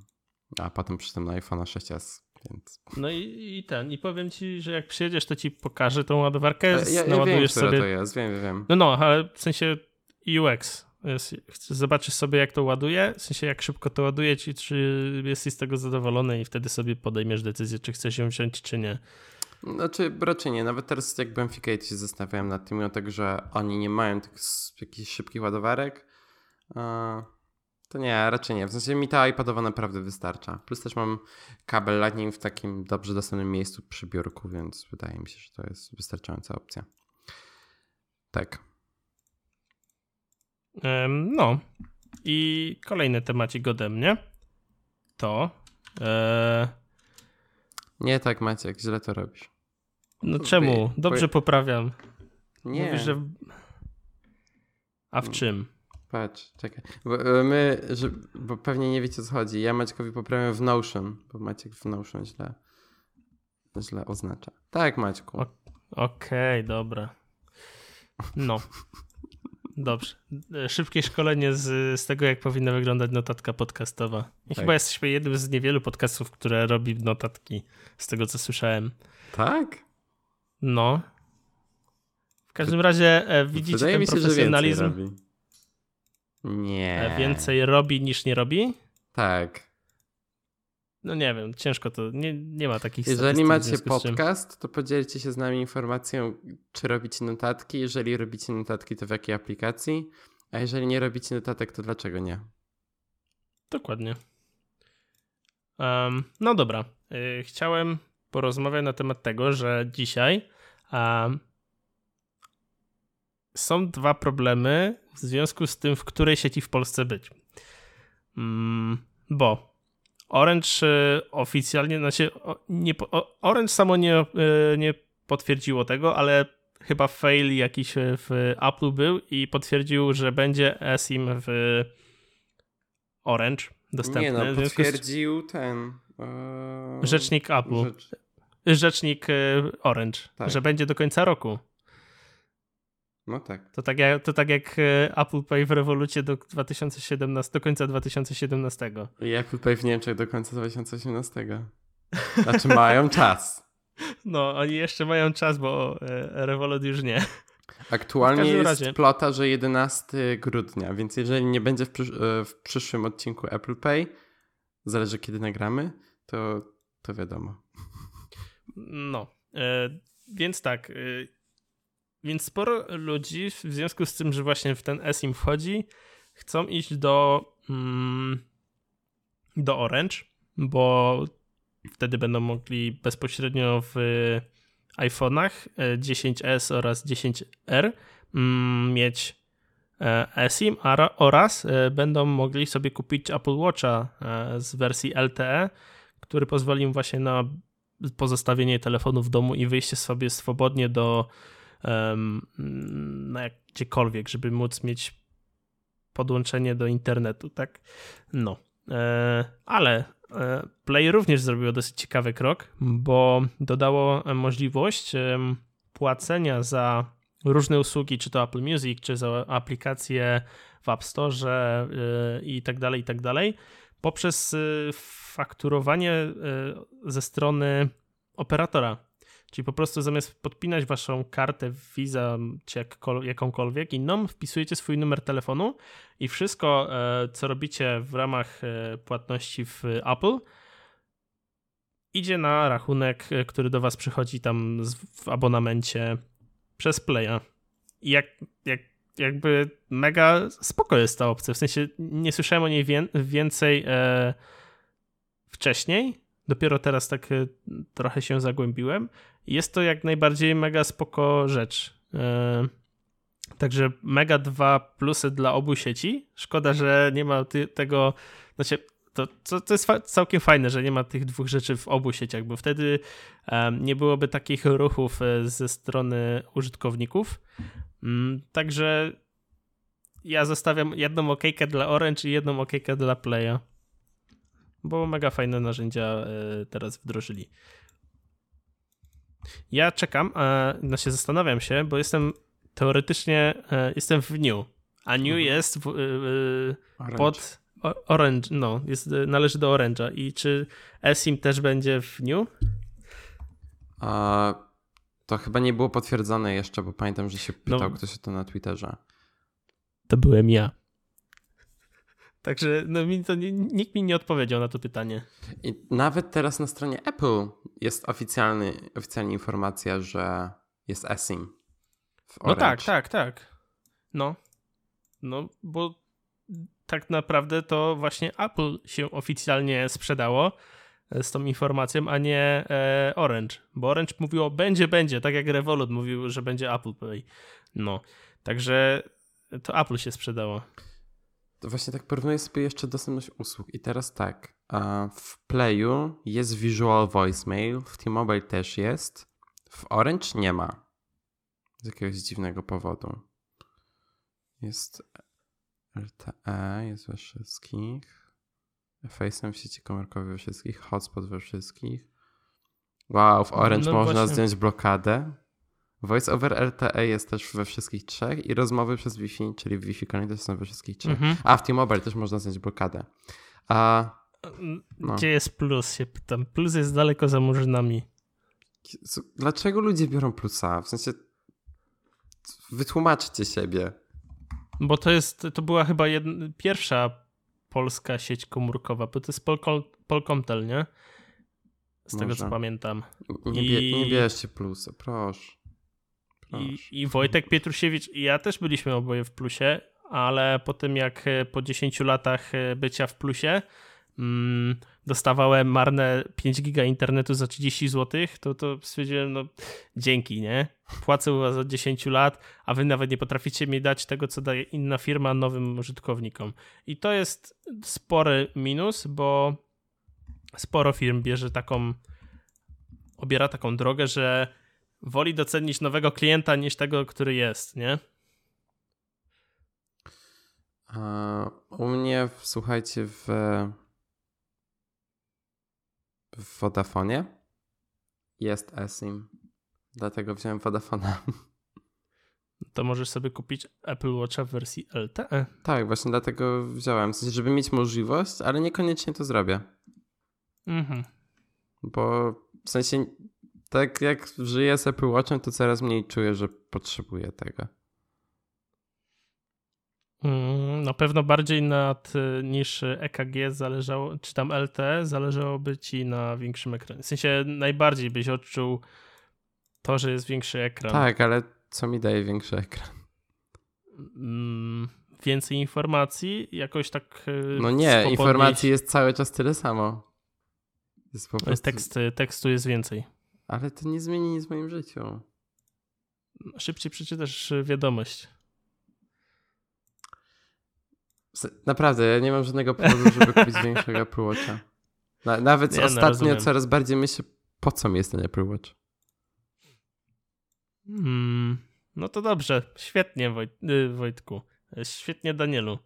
a potem przyszedłem na iPhone 6s. Więc... No i, i, ten, i powiem ci, że jak przyjedziesz, to ci pokażę tą ładowarkę. Ja, ja, ja wiem, sobie... to jest, wiem, wiem. No, no, ale w sensie UX zobaczysz sobie, jak to ładuje, w sensie jak szybko to ładuje ci, czy jesteś z tego zadowolony i wtedy sobie podejmiesz decyzję, czy chcesz ją wziąć, czy nie. Znaczy, raczej nie. Nawet teraz jak w Ikea, się zastanawiałem nad tym, mimo tego, że oni nie mają tych jakichś szybkich ładowarek, to nie, raczej nie. W sensie mi ta iPadowa naprawdę wystarcza. Plus też mam kabel Lightning w takim dobrze dostępnym miejscu przy biurku, więc wydaje mi się, że to jest wystarczająca opcja. Tak. No. I kolejny temacik ode mnie to. E... Nie tak, Maciek, źle to robisz. No czemu? Dobrze poprawiam. Nie. Mówisz, że. A w czym? Patrz, czekaj. Bo e, my, że, bo pewnie nie wiecie o co chodzi. Ja Maćkowi poprawiam w Notion, bo Maciek w Notion źle, źle oznacza. Tak, Maćku. Okej, okay, dobra. No. Dobrze. Szybkie szkolenie z, z tego, jak powinna wyglądać notatka podcastowa. I tak. chyba jesteśmy jednym z niewielu podcastów, które robi notatki, z tego co słyszałem. Tak? No. W każdym razie e, widzicie Wydaje ten mi się, profesjonalizm. Że więcej robi. Nie. E, więcej robi niż nie robi? Tak. No nie wiem, ciężko to, nie, nie ma takich Jeżeli macie podcast, to podzielcie się z nami informacją, czy robicie notatki. Jeżeli robicie notatki, to w jakiej aplikacji. A jeżeli nie robicie notatek, to dlaczego nie? Dokładnie. Um, no dobra. Y, chciałem porozmawiać na temat tego, że dzisiaj um, są dwa problemy w związku z tym, w której sieci w Polsce być. Um, bo Orange y, oficjalnie, znaczy nie, Orange samo nie, y, nie potwierdziło tego, ale chyba fail jakiś w Apple był i potwierdził, że będzie eSIM w Orange dostępny. Nie no, potwierdził z... ten... Yy... Rzecznik Apple. Rzecz... Rzecznik e, Orange, tak. że będzie do końca roku. No tak. To tak jak, to tak jak e, Apple Pay w rewolucie do 2017, do końca 2017. I Apple Pay w Niemczech do końca 2018. Znaczy mają czas. No, oni jeszcze mają czas, bo e, Revolut już nie. Aktualnie jest razie. plota, że 11 grudnia, więc jeżeli nie będzie w, przysz w, przyszłym odcinku Apple Pay, zależy kiedy nagramy, to, to wiadomo. No, e, więc tak, e, więc sporo ludzi w związku z tym, że właśnie w ten eSIM wchodzi, chcą iść do, mm, do Orange, bo wtedy będą mogli bezpośrednio w iPhone'ach 10s e, oraz 10R mm, mieć e, eSIM oraz e, będą mogli sobie kupić Apple Watcha z wersji LTE, który pozwoli im właśnie na pozostawienie telefonu w domu i wyjście sobie swobodnie do na gdziekolwiek, żeby móc mieć podłączenie do internetu, tak? No. Ale E, Play również zrobiło dosyć ciekawy krok, bo dodało możliwość płacenia za różne usługi, czy to Apple Music, czy za aplikacje w App Store e, i tak dalej, i tak dalej, poprzez e, fakturowanie ze strony operatora. Czyli po prostu zamiast podpinać waszą kartę Visa czy jakąkolwiek inną, wpisujecie swój numer telefonu i wszystko, e, co robicie w ramach e, płatności w Apple, idzie na rachunek, e, który do was przychodzi tam w abonamencie przez Playa. I jak, jak, jakby mega spoko jest ta opcja. W sensie nie słyszałem o niej więcej e, wcześniej. Dopiero teraz tak trochę się zagłębiłem. Jest to jak najbardziej mega spoko rzecz. E, także mega dwa plusy dla obu sieci. Szkoda, że nie ma tego, znaczy to, to, to jest całkiem fajne, że nie ma tych dwóch rzeczy w obu sieciach, bo wtedy um, nie byłoby takich ruchów e, ze strony użytkowników. Um, także ja zostawiam jedną okejkę dla Orange i jedną okejkę dla Playa, bo mega fajne narzędzia teraz wdrożyli. Ja czekam, e, no się zastanawiam się, bo jestem teoretycznie e, jestem w New, a New mhm. jest w, e, pod Orange, no, jest, należy do Orange'a. I czy eSIM też będzie w New? A, to chyba nie było potwierdzone jeszcze, bo pamiętam, że się pytał no, ktoś o to na Twitterze. To byłem ja. Także no, mi to, nikt mi nie odpowiedział na to pytanie. I nawet teraz na stronie Apple jest oficjalny, oficjalna informacja, że jest eSIM. No tak, tak, tak. No. No, bo tak naprawdę to właśnie Apple się oficjalnie sprzedało e, z tą informacją, a nie e, Orange. Bo Orange mówiło będzie, będzie, tak jak Revolut mówił, że będzie Apple Pay. No. Także to Apple się sprzedało. Właśnie tak porównuję sobie jeszcze dostępność usług. I teraz tak, w Playu jest Visual Voicemail, w T-Mobile też jest, w Orange nie ma. Z jakiegoś dziwnego powodu. Jest LTE, jest we wszystkich. FaceTime w sieci komórkowej we wszystkich, hotspot we wszystkich. Wow, w Orange no można właśnie. zdjąć blokadę. Voice over LTE jest też we wszystkich trzech i rozmowy przez Wi-Fi, czyli Wi-Fi też są we wszystkich trzech. Mhm. A w T-Mobile też można znaleźć blokadę. A, no. Gdzie jest plus, się pytam. Plus jest daleko za murzynami. Dlaczego ludzie biorą plusa? W sensie wytłumaczcie siebie. Bo to jest, to była chyba jedna, pierwsza polska sieć komórkowa, bo to jest Polcom, Polcomtel, nie? Z Może. tego co pamiętam. Nie, bie, nie bierzcie plusa, proszę. I, I Wojtek Pietrusiewicz i ja też byliśmy oboje w plusie, ale po tym jak e, po 10 latach e, bycia w plusie mm, dostawałem marne 5 giga internetu za 30 zł, to, to stwierdziłem, no dzięki, nie? Płacę u was od 10 lat, a wy nawet nie potraficie mi dać tego, co daje inna firma nowym użytkownikom. I to jest spory minus, bo sporo firm bierze taką, obiera taką drogę, że woli docenić nowego klienta niż tego, który jest, nie? U mnie, słuchajcie, w, w Vodafonie jest eSIM. Dlatego wziąłem Vodafona. To możesz sobie kupić Apple Watcha w wersji LTE. Tak, właśnie dlatego wziąłem. W sensie, żeby mieć możliwość, ale niekoniecznie to zrobię. Mhm. Bo w sensie, tak jak żyję z Apple Watchem, to coraz mniej czuję, że potrzebuję tego. Mm, na pewno bardziej nad, y, niż EKG zależało, czy tam LTE, zależałoby ci na większym ekranie. W sensie najbardziej byś odczuł to, że jest większy ekran. Tak, ale co mi daje większy ekran? Mm, więcej informacji, jakoś tak. Y, no nie, swobodniej... informacji jest cały czas tyle samo. Jest po prostu... Tekst, tekstu jest więcej. Ale to nie zmieni nic w moim życiu. Szybciej przeczytasz wiadomość. Naprawdę, ja nie mam żadnego powodu, żeby kupić większego Apple Watcha. nawet nie, no, ostatnio no, coraz bardziej myślę, po co mi jest ten Apple Watch. Hmm, no to dobrze. Świetnie, Wojt y, Wojtku. Świetnie, Danielu.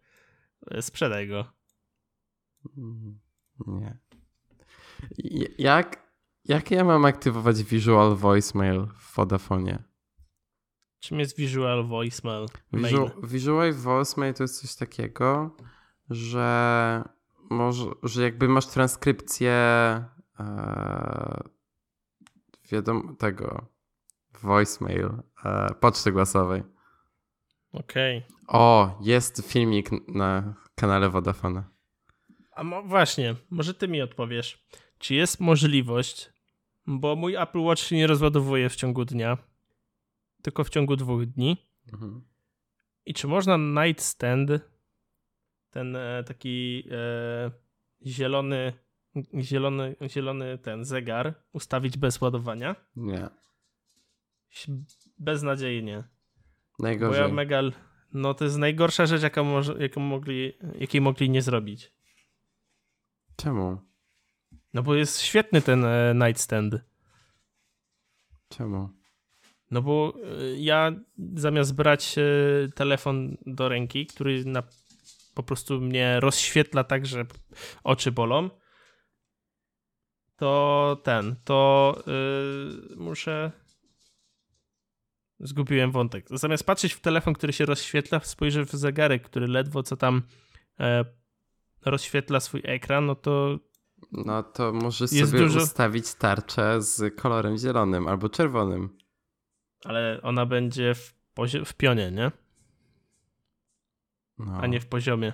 Sprzedaj go. Mm, nie. Jak, jak ja mam aktywować Visual Voicemail w Vodafonie? Czym jest Visual Voicemail? Visual, visual Voicemail to jest coś takiego, że może, że jakby masz transkrypcję e, wiadomo tego voicemail e, poczty głosowej. Okej. Okay. O, jest filmik na kanale Vodafone. A mo właśnie, może ty mi odpowiesz. Czy jest możliwość, bo mój Apple Watch się nie rozładowuje w ciągu dnia, tylko w ciągu dwóch dni. Mhm. I czy można nightstand, ten e, taki e, zielony, zielony, zielony ten zegar, ustawić bez ładowania? Nie. Beznadziejnie. Najgorzej. Bo ja mega, no to jest najgorsza rzecz, jaką, może, jaką mogli, jakiej mogli nie zrobić. Czemu? No bo jest świetny ten e, nightstand. Czemu? No bo y, ja zamiast brać y, telefon do ręki, który na, po prostu mnie rozświetla tak, że oczy bolą, to ten, to yy, muszę. Zgubiłem wątek. Zamiast patrzeć w telefon, który się rozświetla, spojrzę w zegarek, który ledwo co tam e, rozświetla swój ekran, no to. No to możesz sobie dużo... ustawić tarczę z kolorem zielonym albo czerwonym. Ale ona będzie w, w pionie, nie? No. A nie w poziomie.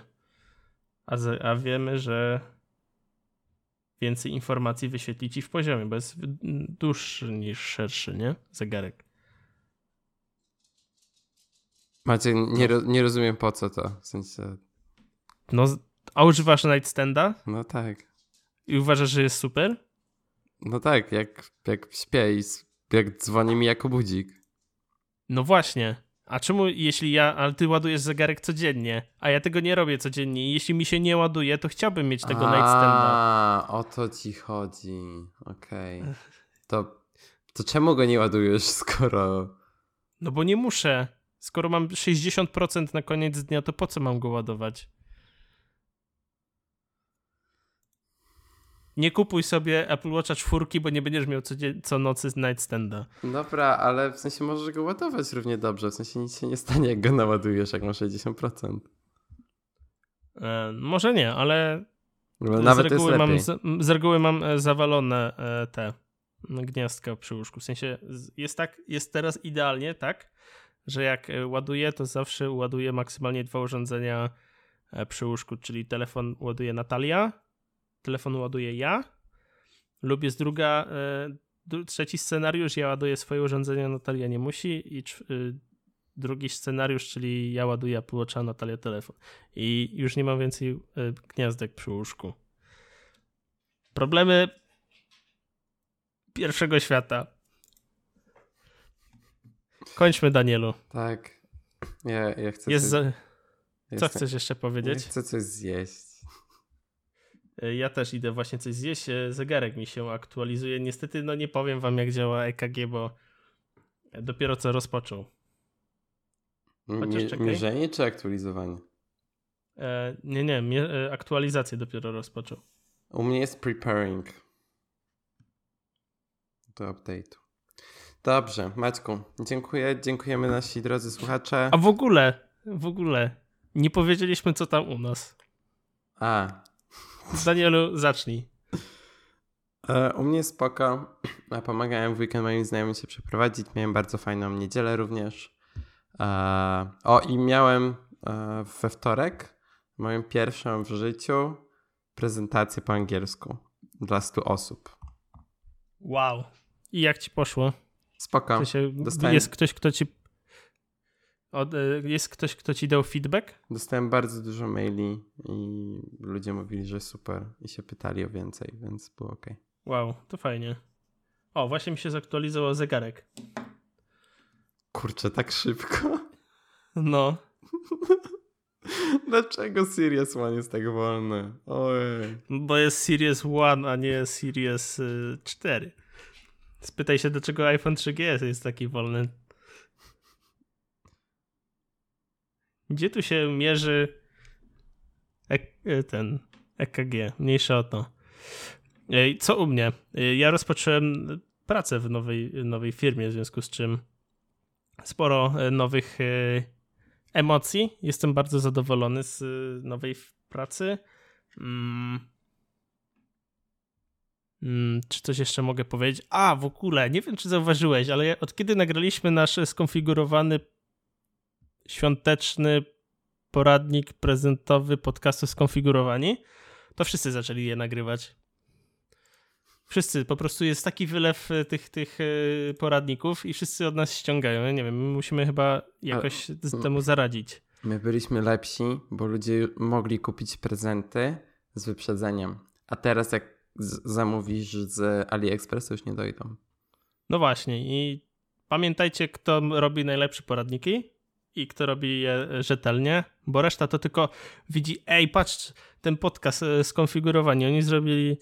A, z, a wiemy, że więcej informacji wyświetli ci w poziomie, bo jest dłuższy niż szerszy, nie? Zegarek. Macie, nie, no. nie rozumiem po co to. W sensie... No, a używasz nightstanda? No tak. I uważasz, że jest super? No tak, jak, jak śpię i jak dzwoni mi jako budzik. No właśnie. A czemu jeśli ja, ale ty ładujesz zegarek codziennie, a ja tego nie robię codziennie i jeśli mi się nie ładuje, to chciałbym mieć tego nightstanda. A, o to ci chodzi. Okej. Okay. To, to czemu go nie ładujesz, skoro... No bo nie muszę. Skoro mam 60% na koniec dnia, to po co mam go ładować? Nie kupuj sobie Apple Watcha czwórki, bo nie będziesz miał co, co nocy nightstanda. Dobra, ale w sensie możesz go ładować równie dobrze. W sensie nic się nie stanie, jak go naładujesz, jak masz 60%. E, może nie, ale no, nawet z, reguły mam, z, z, reguły mam e, zawalone e, te gniazdka przy łóżku. W sensie jest tak, jest teraz idealnie, tak, że jak e, ładuję, to zawsze ładuję maksymalnie dwa urządzenia przy łóżku, czyli telefon ładuje Natalia, telefon ładuję ja, lub jest druga, e, trzeci scenariusz, ja ładuję swoje urządzenie, Natalia nie musi i drugi scenariusz, czyli ja ładuję Apple Watcha, Natalia telefon. I już nie mam więcej y, gniazdek przy łóżku. Problemy pierwszego świata. Kończmy, Danielu. Tak. Ja, ja chcę. Jest coś, ja Co chcesz jeszcze Ja powiedzieć? chcę coś zjeść. Y, Ja też idę właśnie coś zjeść. y, Zegarek mi się aktualizuje. Niestety, no nie powiem wam, jak działa EKG, bo dopiero co rozpoczął. Chociaż Mi- czekaj. mierzenie czy aktualizowanie? E, nie, nie, mie- e, aktualizację dopiero rozpoczął. U mnie jest preparing do update'u. Dobrze, Maćku, dziękuję. Dziękujemy nasi drodzy słuchacze. A w ogóle, w ogóle, nie powiedzieliśmy, co tam u nas. A, Danielu, zacznij. e, u mnie spoko. Ja Pomagałem w weekend moim znajomym się przeprowadzić. Miałem bardzo fajną niedzielę również. E, o, i miałem e, we wtorek moją pierwszą w życiu prezentację po angielsku dla 100 osób. Wow. I jak ci poszło? Spoko. W sensie, dostałem- Jest ktoś, kto ci... Od, e, jest ktoś, kto ci dał feedback? Dostałem bardzo dużo maili i ludzie mówili, że super i się pytali o więcej, więc było ok. Wow, to fajnie. O, właśnie mi się zaktualizował zegarek. Kurczę, tak szybko? No, Dlaczego Serious One jest tak wolny? Ojej. bo jest Series 1, a nie Series y, 4. Spytaj się, dlaczego iPhone 3GS jest taki wolny. Gdzie tu się mierzy e e- ten EKG? Mniejsza o to. Co u mnie? Ja rozpocząłem pracę w nowej, nowej firmie, w związku z czym sporo e, nowych emocji. Jestem bardzo zadowolony z nowej pracy. Mm. Mm, czy coś jeszcze mogę powiedzieć? A, w ogóle, nie wiem, czy zauważyłeś, ale od kiedy nagraliśmy nasz skonfigurowany świąteczny poradnik prezentowy podcastu Skonfigurowani, to wszyscy zaczęli je nagrywać. Wszyscy, po prostu jest taki wylew e, tych, tych e, poradników i wszyscy od nas ściągają. Ja nie wiem, my musimy chyba jakoś z- temu zaradzić. My byliśmy lepsi, bo ludzie mogli kupić prezenty z wyprzedzeniem. A teraz jak zamówisz z AliExpressu już nie dojdą. No właśnie i pamiętajcie, kto robi najlepsze poradniki i kto robi je rzetelnie, bo reszta to tylko widzi, ej, patrz, ten podcast e, skonfigurowani, oni zrobili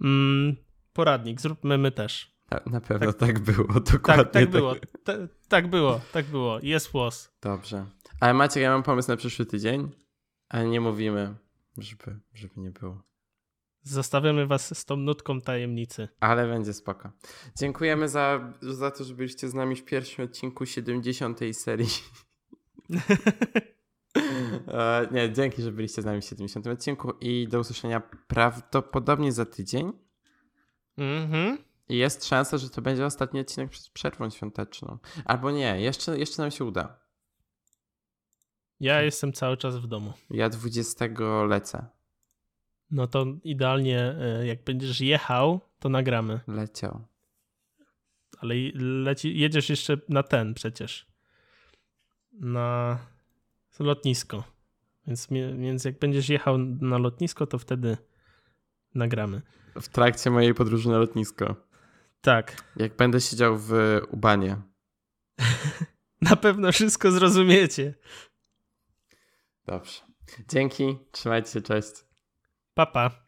mm, poradnik, zróbmy my też. Na, na pewno tak, było, dokładnie Tak, tak było, Ta, tak było, tak było, jest łos. Dobrze. Ale Maciek, ja mam pomysł na przyszły tydzień, ale nie mówimy, żeby, żeby nie było. Zostawiamy was z tą nutką tajemnicy. Ale będzie spoko. Dziękujemy za, za to, że byliście z nami w pierwszym odcinku 70. serii. E, nie, dzięki, że byliście z nami w 70. odcinku i do usłyszenia prawdopodobnie za tydzień. Mhm. I jest szansa, że to będzie ostatni odcinek przed przerwą świąteczną. Albo nie, jeszcze, jeszcze nam się uda. Ja jestem cały czas w domu. Ja 20 lecę. No to idealnie, e, jak będziesz jechał, to nagramy. Leciał. Ale leci, jedziesz jeszcze na ten przecież. Na lotnisko. Więc, więc jak będziesz jechał na lotnisko, to wtedy nagramy. W trakcie mojej podróży na lotnisko. Tak. Jak będę siedział w Ubanie. Na pewno wszystko zrozumiecie. Dobrze. Dzięki, trzymajcie się, cześć. Papa. Pa.